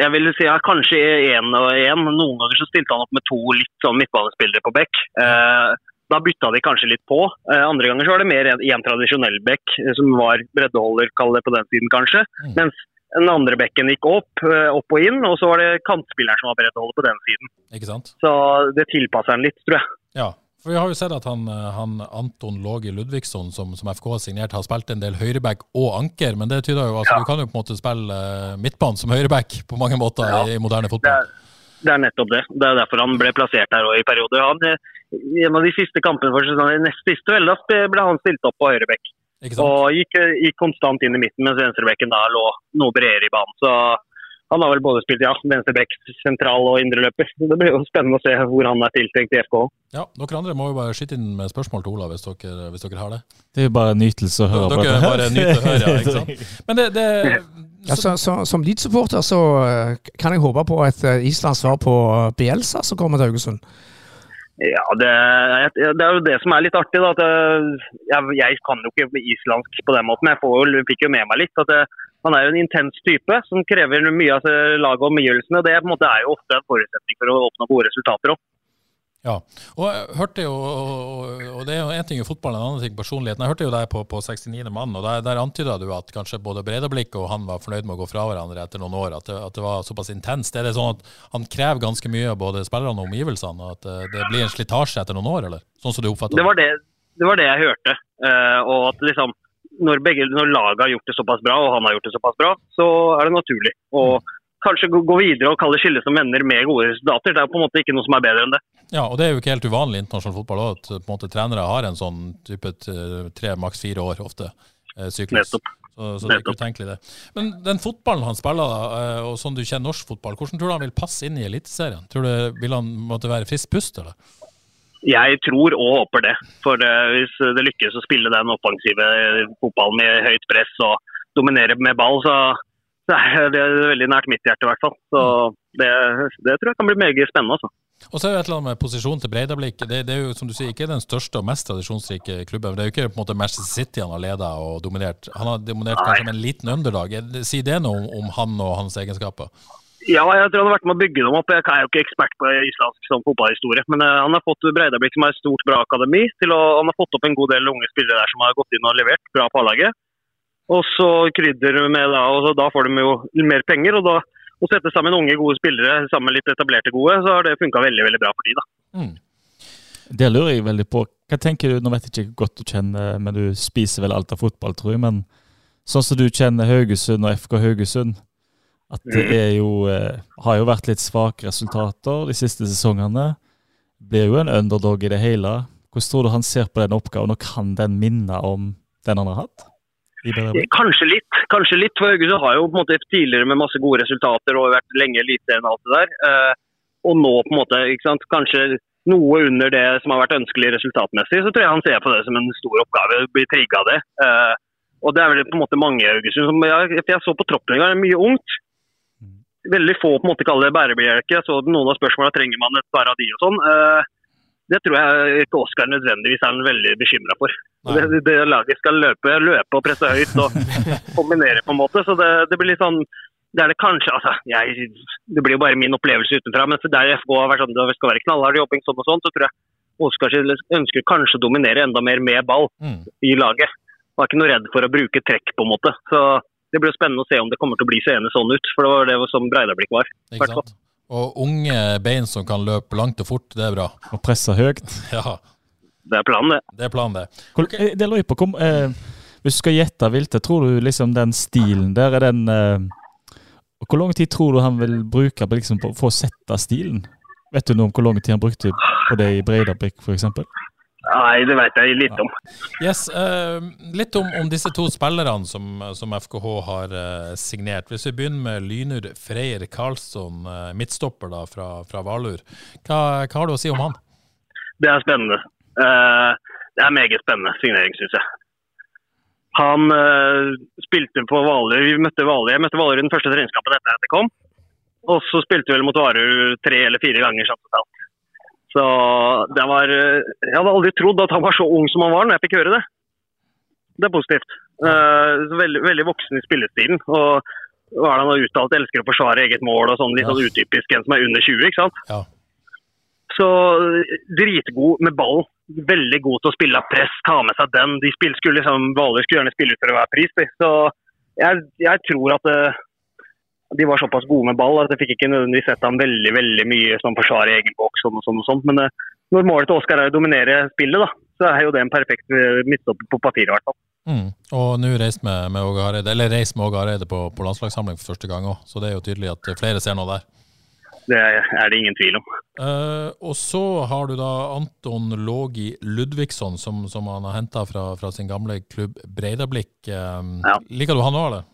jeg vil si ja, kanskje én og én. Noen ganger så stilte han opp med to litt sånn midtbanespillere på back. Eh, da bytta de kanskje litt på. Eh, andre ganger så var det mer en tradisjonell back, eh, som var breddeholder, kall det på den siden kanskje. Mm. Mens den andre bekken gikk opp, opp og inn, og så var det kantspilleren som var breddeholder på den siden. Ikke sant? Så det tilpasser han litt, tror jeg. Ja, for Vi har jo sett at han, eh, han Anton Låge Ludvigsson, som, som, FK har signert, har spilt en del høyreback og anker. Men det tyder jo altså, ja. du kan jo på en måte spille midtbanen som høyreback på mange måter ja. i, i, moderne fotball. Det er, det er, nettopp det. Det er derfor han ble plassert her i perioder. Han, eh, en av de siste kampene for sesongen, nest siste vel, da ble han stilt opp på høyrebekk. Og gikk, gikk, konstant inn i midten, mens venstrebekken da lå noe bredere i banen. Så han har vel både spilt ja, venstrebekk, sentral og indreløper. Det blir jo spennende å se hvor han er tiltenkt i FK. Ja, Dere andre må jo bare skyte inn med spørsmål til Olav hvis dere, hvis dere har det. Det er jo bare nytelse å høre på. Dere bare nyter å høre, ja, ikke sant? Men det, det ja, så, så, Som Leeds-supporter så eh, kan jeg håpe på et eh, Islands svar på Bielsa som kommer til Haugesund. Ja, det, det, er jo det som er litt artig. da, eh, jeg, jeg kan jo ikke islandsk på den måten, men jeg får, fikk jo med meg litt. at det, han er jo en intens type som krever mye av laget og omgivelsene. Det måte, er jo ofte en forutsetning for å oppnå gode resultater òg. Ja, og jeg hørte jo, og det er jo én ting i fotballen, en annen ting personligheten. Jeg hørte jo deg på, på 69. mann, og der, der antyda du at kanskje både Breidablikk og han var fornøyd med å gå fra hverandre etter noen år. At det, at det var såpass intenst. Er det sånn at han krever ganske mye av både spillerne og omgivelsene? At eh, det blir en slitasje etter noen år, eller? Sånn som du oppfatter det? Var det, det var det jeg hørte. Uh, og at liksom når, når laget har gjort det såpass bra, og han har gjort det såpass bra, så er det naturlig mm. Kanskje gå, videre og kalle skille som venner med gode resultater. Det er på en måte ikke noe som er bedre enn det. Ja, og det er jo ikke helt uvanlig i internasjonal fotball at på en måte, trenere har en sånn type tre, maks fire år ofte. Eh, syklus. Nettopp. Så, så det er ikke utenkelig, det. Men den fotballen han spiller, eh, og sånn du kjenner norsk fotball, hvordan tror du han vil passe inn i Eliteserien? Tror du Vil han måtte være frisk pust, eller? Jeg tror og håper det. For uh, hvis det lykkes å spille den offensive fotballen med høyt press og dominere med ball, så, så er det veldig nært mitt hjerte i hvert fall. Så det, det, tror jeg kan bli meget spennende. altså. Og så er det et eller annet med posisjonen til Breidablikk. Det, det, er jo som du sier, ikke den største og mest tradisjonsrike klubben. Det er jo ikke på en måte Manchester City han har leda og dominert. Han har dominert Nei. kanskje med en liten underdag. Sier det noe om, om han og hans egenskaper? Ja, jeg tror han har vært med å bygge dem opp. Jeg er jo ikke ekspert på islandsk sånn fotballhistorie. Men uh, han har fått Breidablikk, som er et stort, bra akademi. til å, Han har fått opp en god del unge spillere der som har gått inn og levert bra på A-laget. Og så krydder med da, og så da får de jo mer penger. og da å sette sammen unge, gode spillere sammen med litt etablerte gode, så har det funka veldig veldig bra for de da. Mm. Det lurer jeg veldig på. Hva tenker du, Nå vet jeg ikke hvor godt du kjenner, men du spiser vel alt av fotball, tror jeg. Men sånn som du kjenner Haugesund og FK Haugesund, at det Mm. jo, eh, har jo vært litt svake resultater de siste sesongene. Blir jo en underdog i det hele. Hvordan tror du han ser på den oppgaven, og kan den minne om den han har hatt? Kanskje litt. kanskje litt, for Haugesund har jo på en måte tidligere med masse gode resultater og vært lenge eliteserien og alt det der. Eh, og nå på en måte, ikke sant, kanskje noe under det som har vært ønskelig resultatmessig, så tror jeg han ser på det som en stor oppgave. Blir trigga av det. Eh, og det er vel på en måte mange i Haugesund som jeg, jeg så på troppen en gang, det er mye ungt. Veldig få på en måte kaller det bærebjelke. Jeg så noen av spørsmålene trenger man et par av de og sånn. Det tror jeg ikke Oskar nødvendigvis er veldig bekymra for. Det, det, laget skal løpe, løpe og presse høyt og kombinere på en måte. Så det, det blir litt sånn det er det kanskje, altså, jeg, det blir jo bare min opplevelse utenfra, men der FK har vært sånn, det skal være knallhard jobbing sånn og sånn, så tror jeg Oskar ønsker kanskje å dominere enda mer med ball Mm. i laget. Han er ikke noe redd for å bruke trekk, på en måte. Så det blir jo spennende å se om det kommer til å bli seende sånn ut, for det var det som Breidablikk var. Ikke sant? Og unge bein som kan løpe langt og fort, det er bra. Og presse høyt. Ja, Det er planen, det. det er planen, det. Hvor, eh, Det på. Kom, eh, hvis du skal gjette Vilte, tror du liksom den stilen der er den eh, Hvor lang tid tror du han vil bruke på, liksom, på, for å sette stilen? Vet du noe om hvor lang tid han brukte på det i Breidablikk f.eks.? Nei, det vet jeg litt om. Yes, uh, Litt om, om disse to spillerne som, som FKH har uh, signert. Hvis vi begynner med Lynur Freyr Karlsson, uh, midtstopper da fra, fra Valur. Hva, hva har du å si om han? Det er spennende. Det er meget spennende signering, syns jeg. Han spilte på Valur. Vi møtte Valur. Jeg møtte Valur i den første treningskampen etter at jeg kom. Og så spilte vi vel mot Varur tre eller fire ganger totalt. Så det var eh, Jeg hadde aldri trodd at han var så ung som han var når jeg fikk høre det. Det er positivt. Eh, veldig, veldig voksen i spillestilen. Og hva er det han har uttalt? Elsker å forsvare eget mål og sånn litt Ja. sånn utypisk en som er under 20, ikke sant? Ja. Så dritgod med ball. Veldig god til å spille av press, ta med seg den. De skulle liksom, Hvaler skulle gjerne spille ut for hver pris. de. Så jeg, jeg tror at eh, de var såpass gode med ball at jeg fikk ikke nødvendigvis sett ham veldig veldig mye som forsvar i egen boks. og sånn og sånt. Men eh, når målet til Oskar er å dominere spillet, da, så er jo det en perfekt eh, midtstopper på papiret. i hvert fall. Mm. Og nå reist med, med Åge Hareide, eller reist med Åge Hareide på, på landslagssamling for første gang òg, så det er jo tydelig at flere ser noe der. Det er det ingen tvil om. Uh, og så har du da Anton Lågi Ludvigsson, som, som han har henta fra, fra sin gamle klubb Breidablikk. Uh, Ja. Liker du han òg, eller?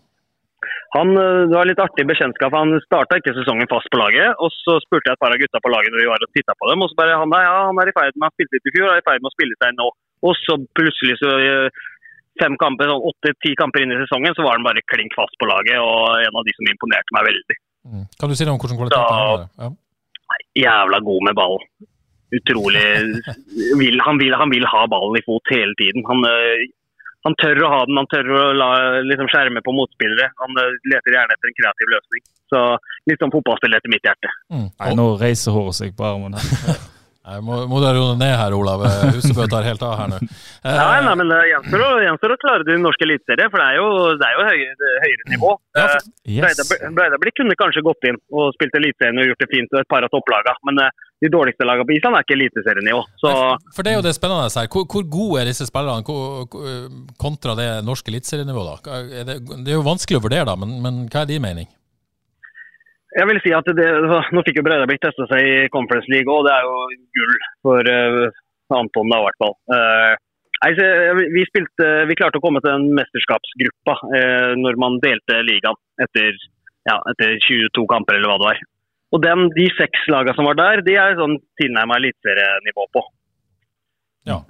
Han, eh, det var litt artig bekjentskap. Han starta ikke sesongen fast på laget. og Så spurte jeg et par av gutta på laget når vi var og titta på dem. og så bare han, der, ja, han er i ferd med å spille litt i fjor, er i ferd med å spille seg nå. Og så plutselig, så eh, fem kamper, sånn åtte-ti kamper inn i sesongen, så var han bare klink fast på laget. Og en av de som imponerte meg veldig. Mm. Kan du si noe om hvordan kvaliteten er han har? Ja. Jævla god med ball. Utrolig vil, han, vil, han vil ha ballen i fot hele tiden. Han, eh, han tør å ha den, han tør å la, liksom skjerme på motspillere. Han eh, leter gjerne etter en kreativ løsning. Så litt sånn fotballspiller etter mitt hjerte. Mm. Nei, nå reiser håret seg på armen. Nei, må, må du roe ned her, Olav. Eh, Husebø tar helt av her nå. Eh, Nei, nei, men det gjenstår å, gjenstår å klare det i norsk eliteserie, for det er jo, det er jo høyere, høyere nivå. Ja, for- Eh, Yes. Breidablikk kunne kanskje gått inn og spilt eliteserien og gjort det fint et par av topplagene, men eh, de dårligste lagene på Island er ikke eliteserienivå. Så For det er jo det spennende her. Hvor, hvor gode er disse spillerne hvor, kontra det norske eliteserienivået? er Det, det er jo vanskelig å vurdere, da, men, men hva er din mening? Jeg vil si at det, Nå fikk jo Breidablikk teste seg i Conference League, og det er jo gull for uh, Anton, da, i hvert fall. Uh, nei, eh, vi, spilte, vi klarte å komme til den mesterskapsgruppa uh, når man delte ligaen etter, ja, etter 22 kamper, eller hva det var. Og den, De seks lagene som var der, de er sånn tilnærma eliteserienivå på. Ja.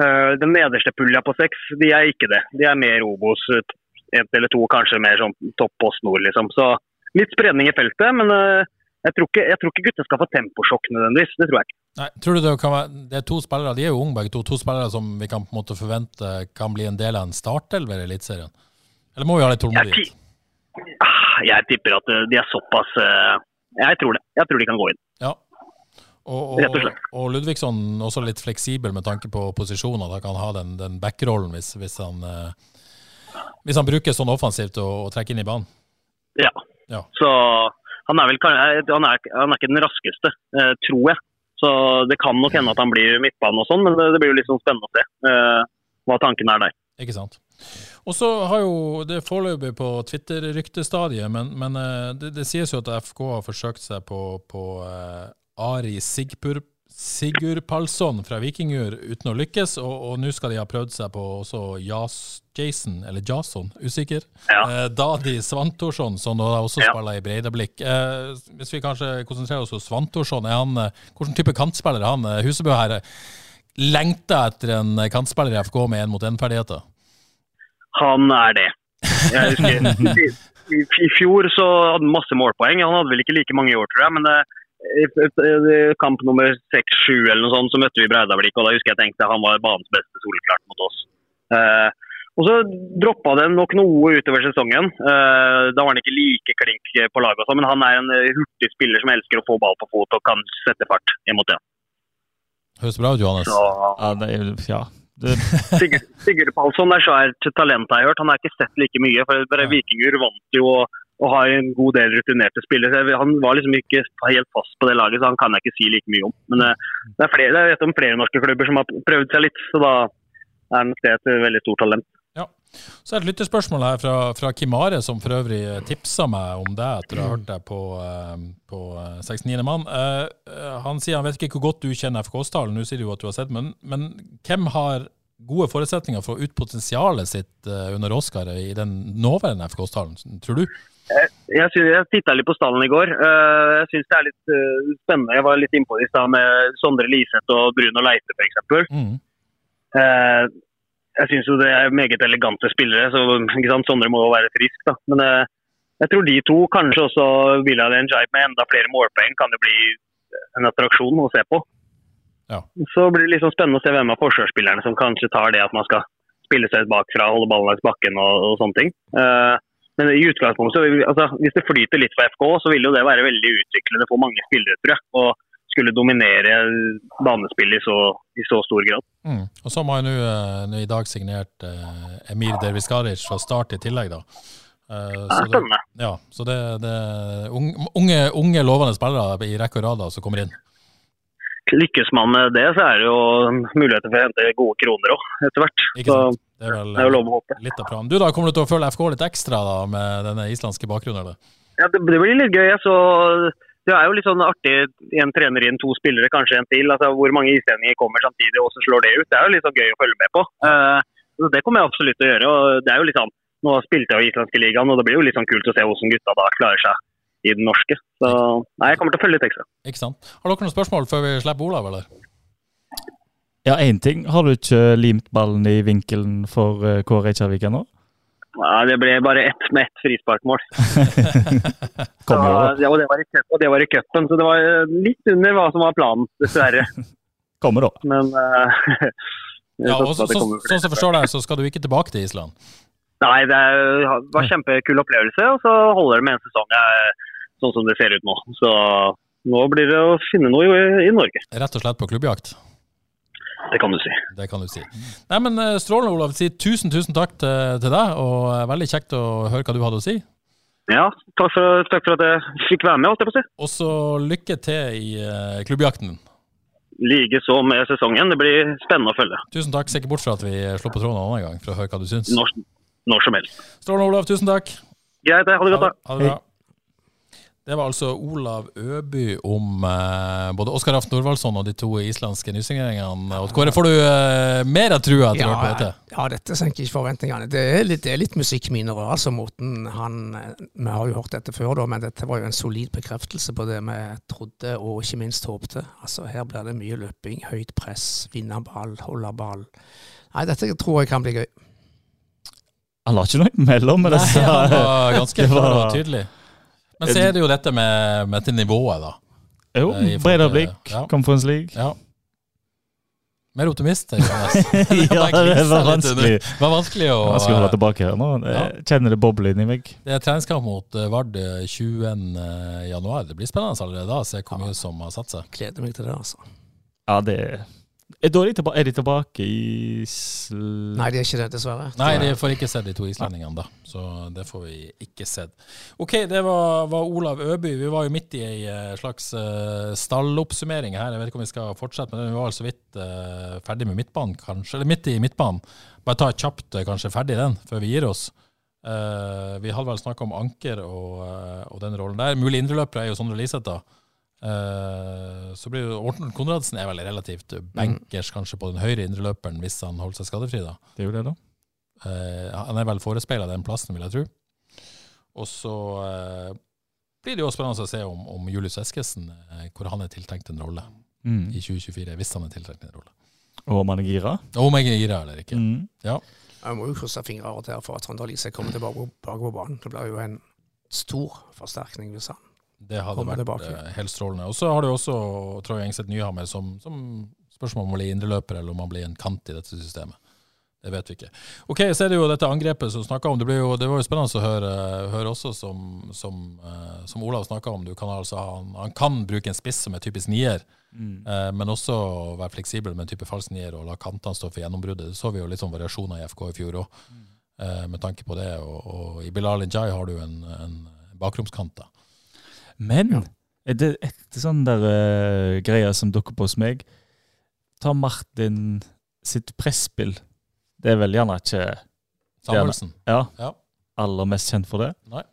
Den nederste pulja på seks, de er ikke det. De er mer Obos, ett eller to, kanskje mer sånn topp post nord, liksom. Så litt spredning i feltet, men eh, jeg, tror ikke, jeg tror ikke gutta skal få temposjokk nødvendigvis. Det tror jeg ikke. Nei, tror du Det kan være, det er to spillere, de er jo unge begge to, to spillere som vi kan på en måte forvente kan bli en del av en startelver i Eliteserien? Eller må vi ha litt Jeg, tålmodighet? ti- ah, jeg tipper at eh, de er såpass eh, Jeg tror det. Jeg tror de kan gå inn. Ja. Og, og og, og Ludvigsson også litt fleksibel med tanke på posisjoner. Da kan han ha den, den backrollen hvis, hvis, han, Hvis han bruker sånn offensivt og, og trekker inn i banen? Ja. Ja. Så han er vel eh, han er, han er ikke den raskeste, eh, tror jeg. Så det kan nok hende at han blir midtbane og sånn, men det, det blir jo litt sånn spennende å se eh, hva tanken er der. Ikke sant. Og så har jo det foreløpig på Twitter-ryktestadiet, men, men eh, det, det sies jo at FK har forsøkt seg på, på eh, Ari Sigpur, Palsson fra Vikingur uten å lykkes, og, og nå skal de ha prøvd seg på også Jas, Jason, eller Jason, usikker. Ja. Eh, Dadi Svantorsson, som da også Ja. spiller i Breidablikk. Eh, hvis vi kanskje konsentrerer oss om Svantorsson, er han, eh, hvilken type kantspiller er han? Eh, Husebø her eh, lengter etter en kantspiller i FK med én-mot-én-ferdigheter. Han er det. Jeg husker, i, fjor så hadde han masse målpoeng. Han hadde vel ikke like mange i år, tror jeg. Men eh, i, i, i kamp nummer seks-sju eller noe sånt, så møtte vi Breidablikk. Og da husker jeg tenkte han var banens beste soleklart mot oss. Eh, og så droppa det nok noe utover sesongen. Eh, da var han ikke like klink på laget, og sånn, men han er en eh, hurtig spiller som elsker å få ball på fot og kan sette fart imot det. Høres bra ut, Johannes. Så Ja, det, ja. Sigurd, Sigurd Palsson er svært talent, har jeg hørt. Han har ikke sett like mye. for Vikingur vant jo og, og har en god del rutinerte spillere. Han var liksom ikke helt fast på det laget, så han kan jeg ikke si like mye om. Men eh, det er flere, jeg vet flere norske klubber som har prøvd seg litt, så da er nok det et veldig stort talent. Så er det et lyttespørsmål her fra, fra Kim Are, som for øvrig tipsa meg om det etter å ha hørt deg på, eh, på eh, 69. mann. Eh, eh, han sier han vet ikke hvor godt du kjenner FK-stallen, nå sier du at du har sett, men, men hvem har gode forutsetninger for å ut potensialet sitt under Oscar i den nåværende FK-stallen, tror du? Jeg, synes, jeg titta litt på stallen i går. Eh, Jeg syns det er litt uh, spennende. Jeg var litt innpå det i stad med Sondre Liseth og Bruno Leite f.eks. Mm. Uh, jeg syns jo det er meget elegante spillere, så? Sondre må jo være frisk. da. Men uh, jeg tror de to, kanskje også Villa Njay med enda flere målpoeng, kan jo bli en attraksjon å se på. Ja. Så blir det liksom spennende å se hvem av forsvarsspillerne som kanskje tar det at man skal spille seg bakfra, holde ballen langs bakken og, og sånne ting. Eh, men i utgangspunktet, så altså, hvis det flyter litt for FK, så vil jo det være veldig utviklende for mange spillere, tror jeg. Og skulle dominere banespillet i så, i så stor grad. Mm. Og så har man nå eh, i dag signert eh, Emir Derviskaric fra start i tillegg, da. Uh, så det, ja, så det, det er unge, unge, lovende spillere i rekke og rad som kommer inn. Lykkes man med det, så er det jo muligheter for å hente gode kroner òg, etter hvert. Så? Det er vel det er lov å håpe. litt av planen. Du da, Kommer du til å følge FK litt ekstra da, med denne islandske bakgrunnen? eller? Ja, det, det blir litt gøy. Så det er jo litt sånn artig. En trener inn, to spillere, kanskje en til. Altså, hvor mange islendinger kommer samtidig, og så slår det ut. Det er jo litt sånn gøy å følge med på. Eh, så det kommer jeg absolutt til å gjøre. og det er jo litt sånn, Nå spilte jeg jo islandske ligaen, og det blir jo litt sånn kult å se hvordan gutta da klarer seg i den norske. Så nei, jeg kommer til å følge litt ekstra. Ikke sant? Har dere noen spørsmål før vi slipper Olav, eller? Ja, én ting. Har du ikke limt ballen i vinkelen for Kåre K. Reykjavik ennå? Ja, det ble bare ett med ett frisparkmål. Så, ja, og, det var i og det var i cupen, så det var eh, litt under hva som var planen, dessverre. Kommer da. Men uh, Ja, og så, så, sånn som jeg forstår deg, så skal du ikke tilbake til Island? Nei, det er- var en kjempekul opplevelse, og så holder det med en sesong eh, sånn som det ser ut nå. Så nå blir det å finne noe i, i Norge. Rett og slett på klubbjakt? Det kan du si. Det kan du si. Nei, men eh, Strålende, Olav. Si tusen, tusen takk til, til deg, og eh, veldig kjekt å høre hva du hadde å si. Ja, takk for, takk for at jeg fikk være med, holdt jeg på si. Og så lykke til i uh, klubbjakten. Likeså med sesongen. Det blir spennende å følge. Tusen takk. Ser ikke bort fra at vi slår på tråden en annen gang for å høre hva du syns. Når, når som helst. Strålende, Olav. Tusen takk. Greit, ha det godt, da. Ha det bra. Det var altså Olav Øby om eh, både Oskar Aft Norvaldsson og de to islandske nysigneringene. Kåre, får du eh, mer av trua etter å ha hørt på dette? ja, dette senker ikke forventningene. Det er litt, det er litt musikkminner. Altså, måten han, vi har jo hørt dette før, da, men dette var jo en solid bekreftelse på det vi trodde og ikke minst håpte. Altså, her blir det mye løping, høyt press, vinne ball, holde ball. Nei, dette tror jeg kan bli gøy. Han la ikke noe mellom med Nei, disse. han var ganske klar og tydelig. Men så er det jo dette med, med til nivået, da. Jo, Eh, Breidablikk, ja. Conference League. Ja. Mer optimist, Johannes. ja, det var vanskelig. Det var vanskelig å Jeg skal holde tilbake her nå. Jeg kjenner det boble inni meg. Det er treningskamp mot eh, Vard eh, 20. januar. Det blir spennende allerede da, å se hvor mye som har satt seg. Gleder meg til det, altså. Ja, det, Er, de tilbake, er de tilbake i sl... Nei, de er ikke det, dessverre. Nei, de får ikke sett de to islendingene, da. Så det får vi ikke sett. OK, det var, var Olav Øby. Vi var jo midt i ei eh, slags uh, stalloppsummering her. Jeg vet ikke om vi skal fortsette med det. Vi var så vidt uh, ferdig med midtbanen, kanskje. Eller midt i midtbanen. Bare ta kjapt uh, kanskje ferdig den, før vi gir oss. Uh, vi hadde vel snakka om Anker og, og, den rollen der. Mulig indreløper er jo Sondre Liseth, da. Uh, så blir jo Morten Konradsen er vel relativt bankers kanskje på den høyre indreløperen hvis han holder seg skadefri. da. Det er jo det, da. Uh, han er vel forespeila den plassen, vil jeg tro. Og så uh, blir det jo spennende å se om, om Julius Eskesen, hvor han er tiltenkt en rolle mm. i 2024, hvis han er tiltenkt en rolle. Og om han er gira? Og om jeg er gira eller ikke. Mm. Ja. Jeg må jo krysse fingre av og til for at Trønder Lise kommer tilbake på banen. Det blir jo en stor forsterkning hvis han det hadde vært tilbake. Eh, helt strålende. Og så har du også Troy Engseth Nyhammer som, som spørsmål om han blir indreløper eller om han blir en kant i dette systemet. Det vet vi ikke. Ok, Så er det jo dette angrepet som snakka om. Det, jo, det, var jo spennende å høre, høre også, som, som, uh, som Olav snakka om. Kan altså, han, han, kan bruke en spiss som er typisk nier, mm. uh, men også være fleksibel med en type falsk nier og la kantene stå for gjennombruddet. Det så vi jo litt sånn variasjoner i FK i fjor òg, mm. uh, med tanke på det. Og, og i Bilal Injay har du en, en bakromskant. da. Men ja. det etter sånn der uh, greier som dukker på hos meg Ta Martin sitt presspill. Det er vel gjerne ikke Samuelsen. Ja, ja. Aller mest kjent for det. Nei.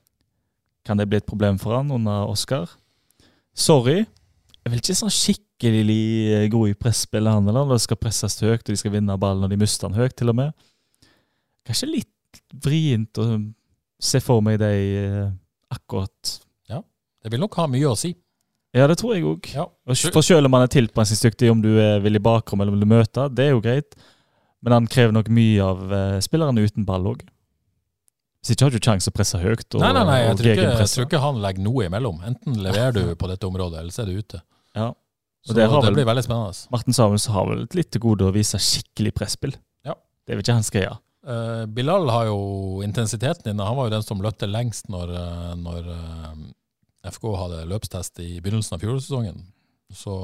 Kan det bli et problem for han under Oscar? Sorry. Jeg er vel ikke sånn skikkelig god i presspill, han eller? Det skal presses høyt, og de skal vinne ballen, og de mister den høyt, til og med. Kanskje litt vrient å se for meg de eh, akkurat det vil nok ha mye å si. Ja, det tror jeg òg. Ja. For selv om han er tilpasningsdyktig om du vil i bakrom eller om du møter, det er jo greit. Men han krever nok mye av uh, spillerne uten ball òg. Hvis ikke har du sjanse å presse høyt. Og, nei, nei, nei, jeg tror, ikke, jeg tror, ikke, han legger noe imellom. Enten leverer du på dette området, eller så er du ute. Ja. Så det, det blir veldig spennende. Martin Samuels har vel litt til gode å vise skikkelig presspill. Ja. Det vil ikke hans greie. Uh, Bilal har jo intensiteten inne. Han var jo den som løtte lengst når, uh, når uh, FK hadde løpstest i begynnelsen av fjorårssesongen. Så,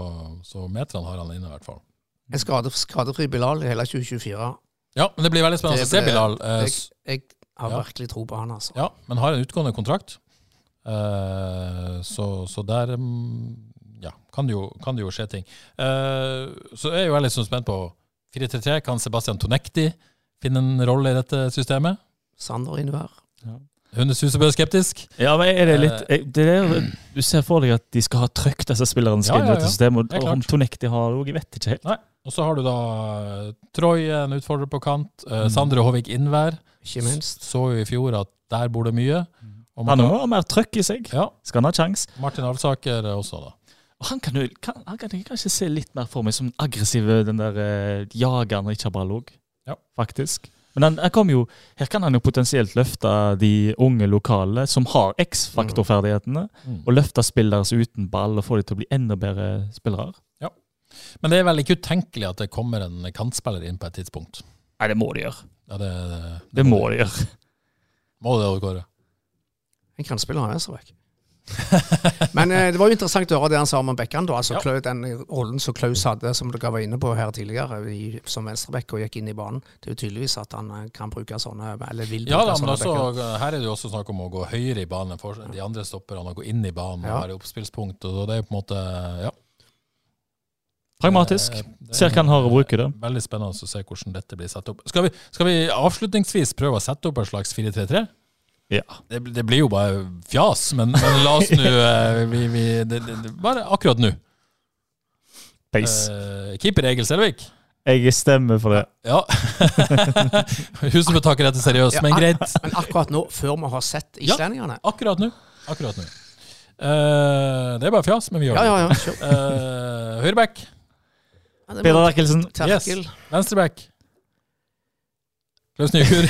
så meterne har han inne, i hvert fall. En skade, skadefri Bilal i hele 2024. Ja, men det blir veldig spennende å se Bilal. Eh, jeg, jeg, har ja. virkelig tro på han, altså. Ja, men har en utgående kontrakt. Eh, så, så, der mm, ja, kan det, jo, kan det jo skje ting. Eh, så er jeg jo veldig sånn spent på 4-3-3. Kan Sebastian Tonekti finne en rolle i dette systemet? Sander Inver. Ja. Hundesuset bør skeptisk. Ja, men er det litt er, det er, Du ser for deg at de skal ha trøkk, disse spillerne skal ja, inn i dette systemet. Og om Tonekti har det òg, jeg vet ikke helt. Nei. Og så har du da eh, Troy, en utfordrer på kant. Uh, Sandre Håvik Innvær. Ikke minst. Så jo i fjor at der bor det mye. han har mer trøkk i seg. Ja. Skal han ha kjangs. Martin Alsaker også, da. Han kan, jo, kan, han kan kanskje se litt mer for meg som aggressiv, den der uh, jageren ikke har ball òg, ja. faktisk. Men han, jo, her kan han jo potensielt løfte de unge lokale som har X-faktorferdighetene, mm. og løfte spillere uten ball og få dem til å bli enda bedre spillere. Ja, Men det er vel ikke utenkelig at det kommer en kantspiller inn på et tidspunkt? Nei, det må de gjøre. Ja, det, det, det, det må de gjøre. Må det, Kåre? En kantspiller har venstreback. Men eh, det var jo interessant å høre det han sa om Bekkan. Altså, ja. Den rollen som Klaus hadde, som dere var inne på her tidligere, i, som venstreback og gikk inn i banen. Det er jo tydeligvis at han eh, kan bruke sånne, eller vil bruke ja, da, men også, Her er det jo også snakk om å gå høyere i banen for de andre stopperne, å gå inn i banen ja. og være oppspillspunkt. og det er på en måte, ja. Pragmatisk. Det, det, Ser hva han har å bruke det. Veldig spennende å se hvordan dette blir satt opp. Skal vi, skal vi avslutningsvis prøve å sette opp en slags 4-3-3? Ja. Det, det, blir jo bare fjas, men, men la oss nå uh, Bare akkurat nå. Pace. Uh, keeper Egil Selvik. Jeg stemmer for det. Ja. Hun som betaker dette seriøst, ja, men greit. Men akkurat nå, før vi har sett islendingene? Ja, akkurat nå. Akkurat nå. Uh, det er bare fjas, men vi gjør det. Ja, ja, ja, uh, Høyreback. Ja, Peder Erkelsen. Yes. Venstreback. Klaus Nykur.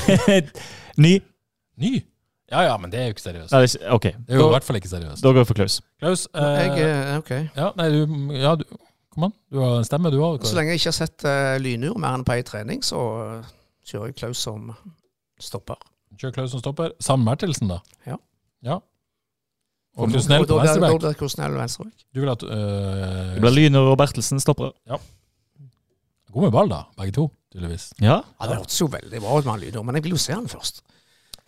Ny. Ny? Ja ja, men det er jo ikke seriøst. Nei, det er, ok. Det er jo i hvert fall ikke seriøst. Da går vi for Klaus. Klaus, eh, jeg, ok. Ja, nei, du, ja, du, kom an. Du har en stemme, du òg. Så lenge jeg ikke har sett uh, lynur mer enn på ei trening, så uh, kjører jeg Klaus som stopper. Kjører Klaus som stopper. Sammen med Mertelsen, da? Ja. ja. Og Krusnell på. Da blir Knusnell venstreback. Du vil at uh, Det blir Lynur og Bertelsen stopper. Ja. God med ball, da, begge to, tydeligvis. Ja. Ja, Det hørtes jo veldig bra ut med han Lynur, men jeg vil jo se han først.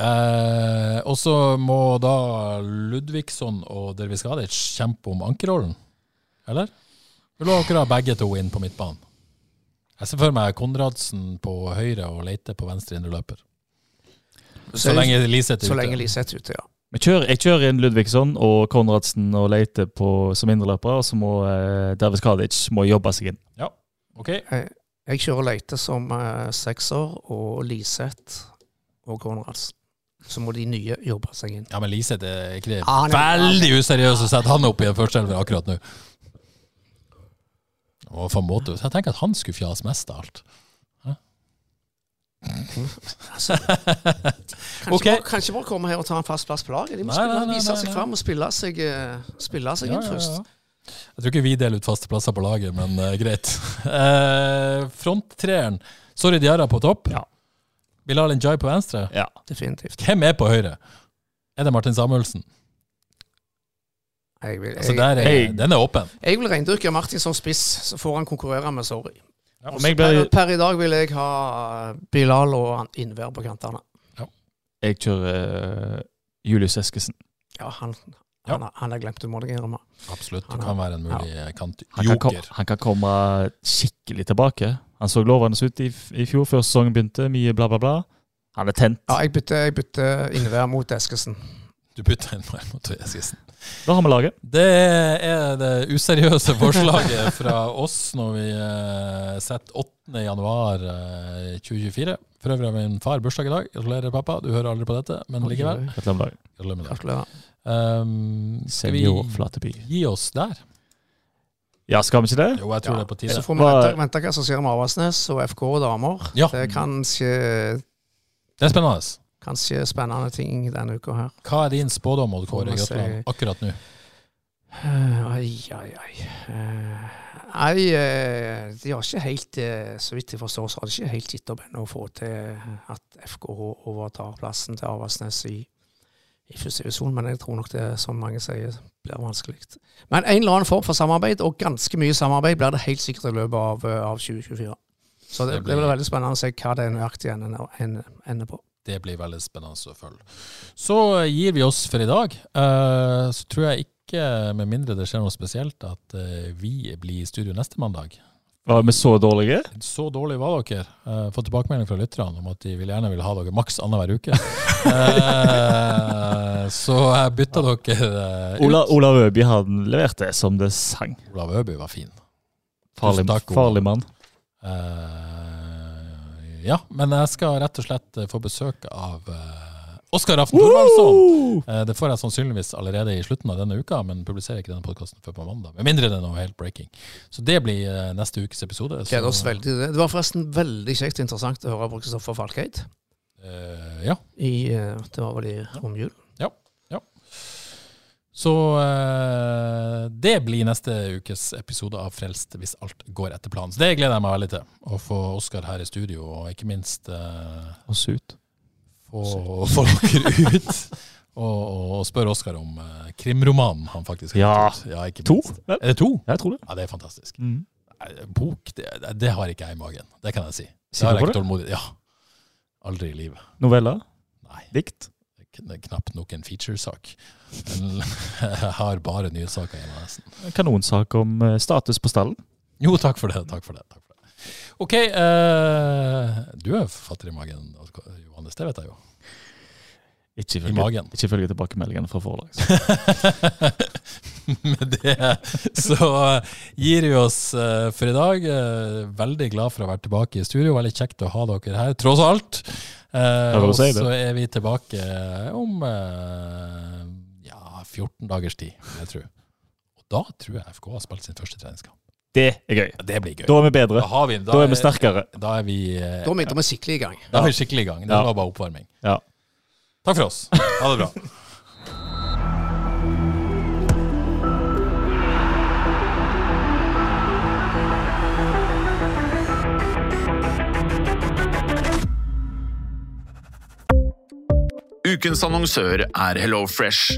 Eh, og så må da Ludvigsson og Dervis Gadic kjempe om ankerrollen, eller? Vil dere ha begge to inn på midtbanen? Jeg ser for meg Konradsen på høyre og Leite på venstre indre løper. Så lenge Liseth er Så lenge Liseth er ute, ja. Jeg kjører, jeg kjører inn Ludvigsson og Konradsen og Leite på, som indreløpere, og så må eh, Dervis Kadic må jobbe seg inn. Ja, Ok, Jeg kjører Leite som eh, sekser, og Liseth og Konradsen. Så må de nye jobbe seg inn. Ja, men Liseth er ikke det Ah, nei, veldig useriøst å sette han opp i en førsteelver akkurat nå. Og for en måte, så jeg tenker at han skulle fjase mest av alt. Altså, kanskje, okay. bare, komme her og ta en fast plass på laget. De må Nei, nei, nei, vise seg nei. fram og spille seg, eh, spille seg Ja, inn først. ja. Jeg tror ikke vi deler ut faste plasser på laget, men uh, greit. Uh, Fronttreeren. Sorry Diarra på topp. Ja. Bilal Njay på venstre. Ja. Definitivt. Hvem er på høyre? Er det Martin Samuelsen? Jeg vil, Altså, jeg, der er, jeg- den er åpen. jeg vil reindyrke Martin som spiss, så får han konkurrere med Sorry. Ja, jeg, per, per i dag vil jeg ha Bilal og Innvær på kantene. jeg kjører uh, Julius Eskesen. Ja, han, Ja. han, han er glemt, du må deg innrømme. Absolutt. Han Det kan være en mulig Han kan, kantjoker. han kan komme skikkelig tilbake. Han så lovende ut i, i fjor, før sesongen begynte. Mye bla, bla, bla. Han er tent. Ja, jeg bytter, jeg bytter Innvær mot Eskesen. Du bytter meg mot Eskesen. Da har vi laget. Det er det useriøse forslaget fra oss når vi eh, setter 8. januar eh, 2024. For øvrig har min far bursdag i dag. Gratulerer, pappa. Du hører aldri på dette, men likevel. Gratulerer med dagen. Um, skal vi gi oss der? Ja, skal vi ikke det? Jo, jeg tror Ja. det er på tide. Så får vi vente, vente hva som skjer med Avaldsnes og FK og damer. Ja. Det er kanskje, Det er spennende. kanskje spennende ting denne uka her. Hva er din spådom, Odd Kåre. Grøtland, akkurat nå? Eh, Ai, ai, ai. Eh, Nei, eh, de har ikke helt, så vidt jeg forstår, så har de ikke helt gitt opp ennå å få til at FKH overtar plassen til Avaldsnes i, i første divisjon, men jeg tror nok det, som mange sier, blir vanskelig. Men en eller annen form for samarbeid, og ganske mye samarbeid, blir det helt sikkert i løpet av, eh, av 2024. Så det, Det blir- veldig spennende å se hva det nøyaktig ender på. Det blir veldig spennende å følge. Så gir vi oss for i dag. Eh, så tror jeg ikke, med mindre det skjer noe spesielt, at eh, vi blir i studio neste mandag. Var vi så dårlige? Så dårlig var dere. Uh, fått tilbakemelding fra lytterne om at de vil gjerne vil ha dere maks annenhver uke. uh, så jeg bytta dere eh, ut. Ola, Olav Øby han leverte som det sang. Olav Øby var fin. Farlig, farlig mann. Uh, ja, men jeg skal rett og slett få besøk av uh, Oskar Aften Thorvaldsson. Eh, det får jeg sannsynligvis allerede i slutten av denne uka, men publiserer ikke denne podkasten før på mandag. Med mindre det er noe helt breaking. Så det blir eh, neste ukes episode. så- Gleder oss veldig til det. Det var forresten veldig kjekt og interessant å høre på Kristoffer Falkeid. Uh, ja. I, eh, det var vel i romjulen. Så uh, det blir neste ukes episode av Frelst hvis alt går etter planen. Så det gleder jeg meg veldig til. Å få Oskar her i studio, og ikke minst uh, Oss ut. Få, få dere ut. Og, og, spørre Oskar om eh, krimromanen han faktisk har Ja. gitt ut. ja ikke To? minst. vel? Er det to? Jeg tror det. Ja, det er fantastisk. Mm. Nei, Bok, det, det har ikke jeg i magen. Det kan jeg si. Det Sikker har jeg på ikke det? tålmodighet Ja. Aldri i livet. Noveller? Nei. Dikt? Det er knapt nok en featuresak. Men Jeg har bare nyhetssaker hjemme, nesten. Kanonsak om eh, status på stallen? Jo, takk for det. Takk for det. Takk for det. OK. eh, du er forfatter i magen, Johannes. Det vet jeg jo. Ikke I ifølge, magen. ikke ifølge tilbakemeldingene fra forlags. Med det så eh, gir vi oss eh, for i dag. Eh, veldig glad for å være tilbake i studio. Veldig kjekt å ha dere her, tross alt. Og si så er vi tilbake om ja, 14 dagers tid, vil jeg tro. Og da tror jeg FK har spilt sin første treningskamp. Det er gøy. Det blir gøy. Da er vi bedre. har vi, Da er vi sterkere. Da er vi, eh, Da er vi da er vi skikkelig i gang. da er vi skikkelig i gang. Det Ja. var bare oppvarming. Ja. Takk for oss. Ha det bra. Ukens annonsør er HelloFresh.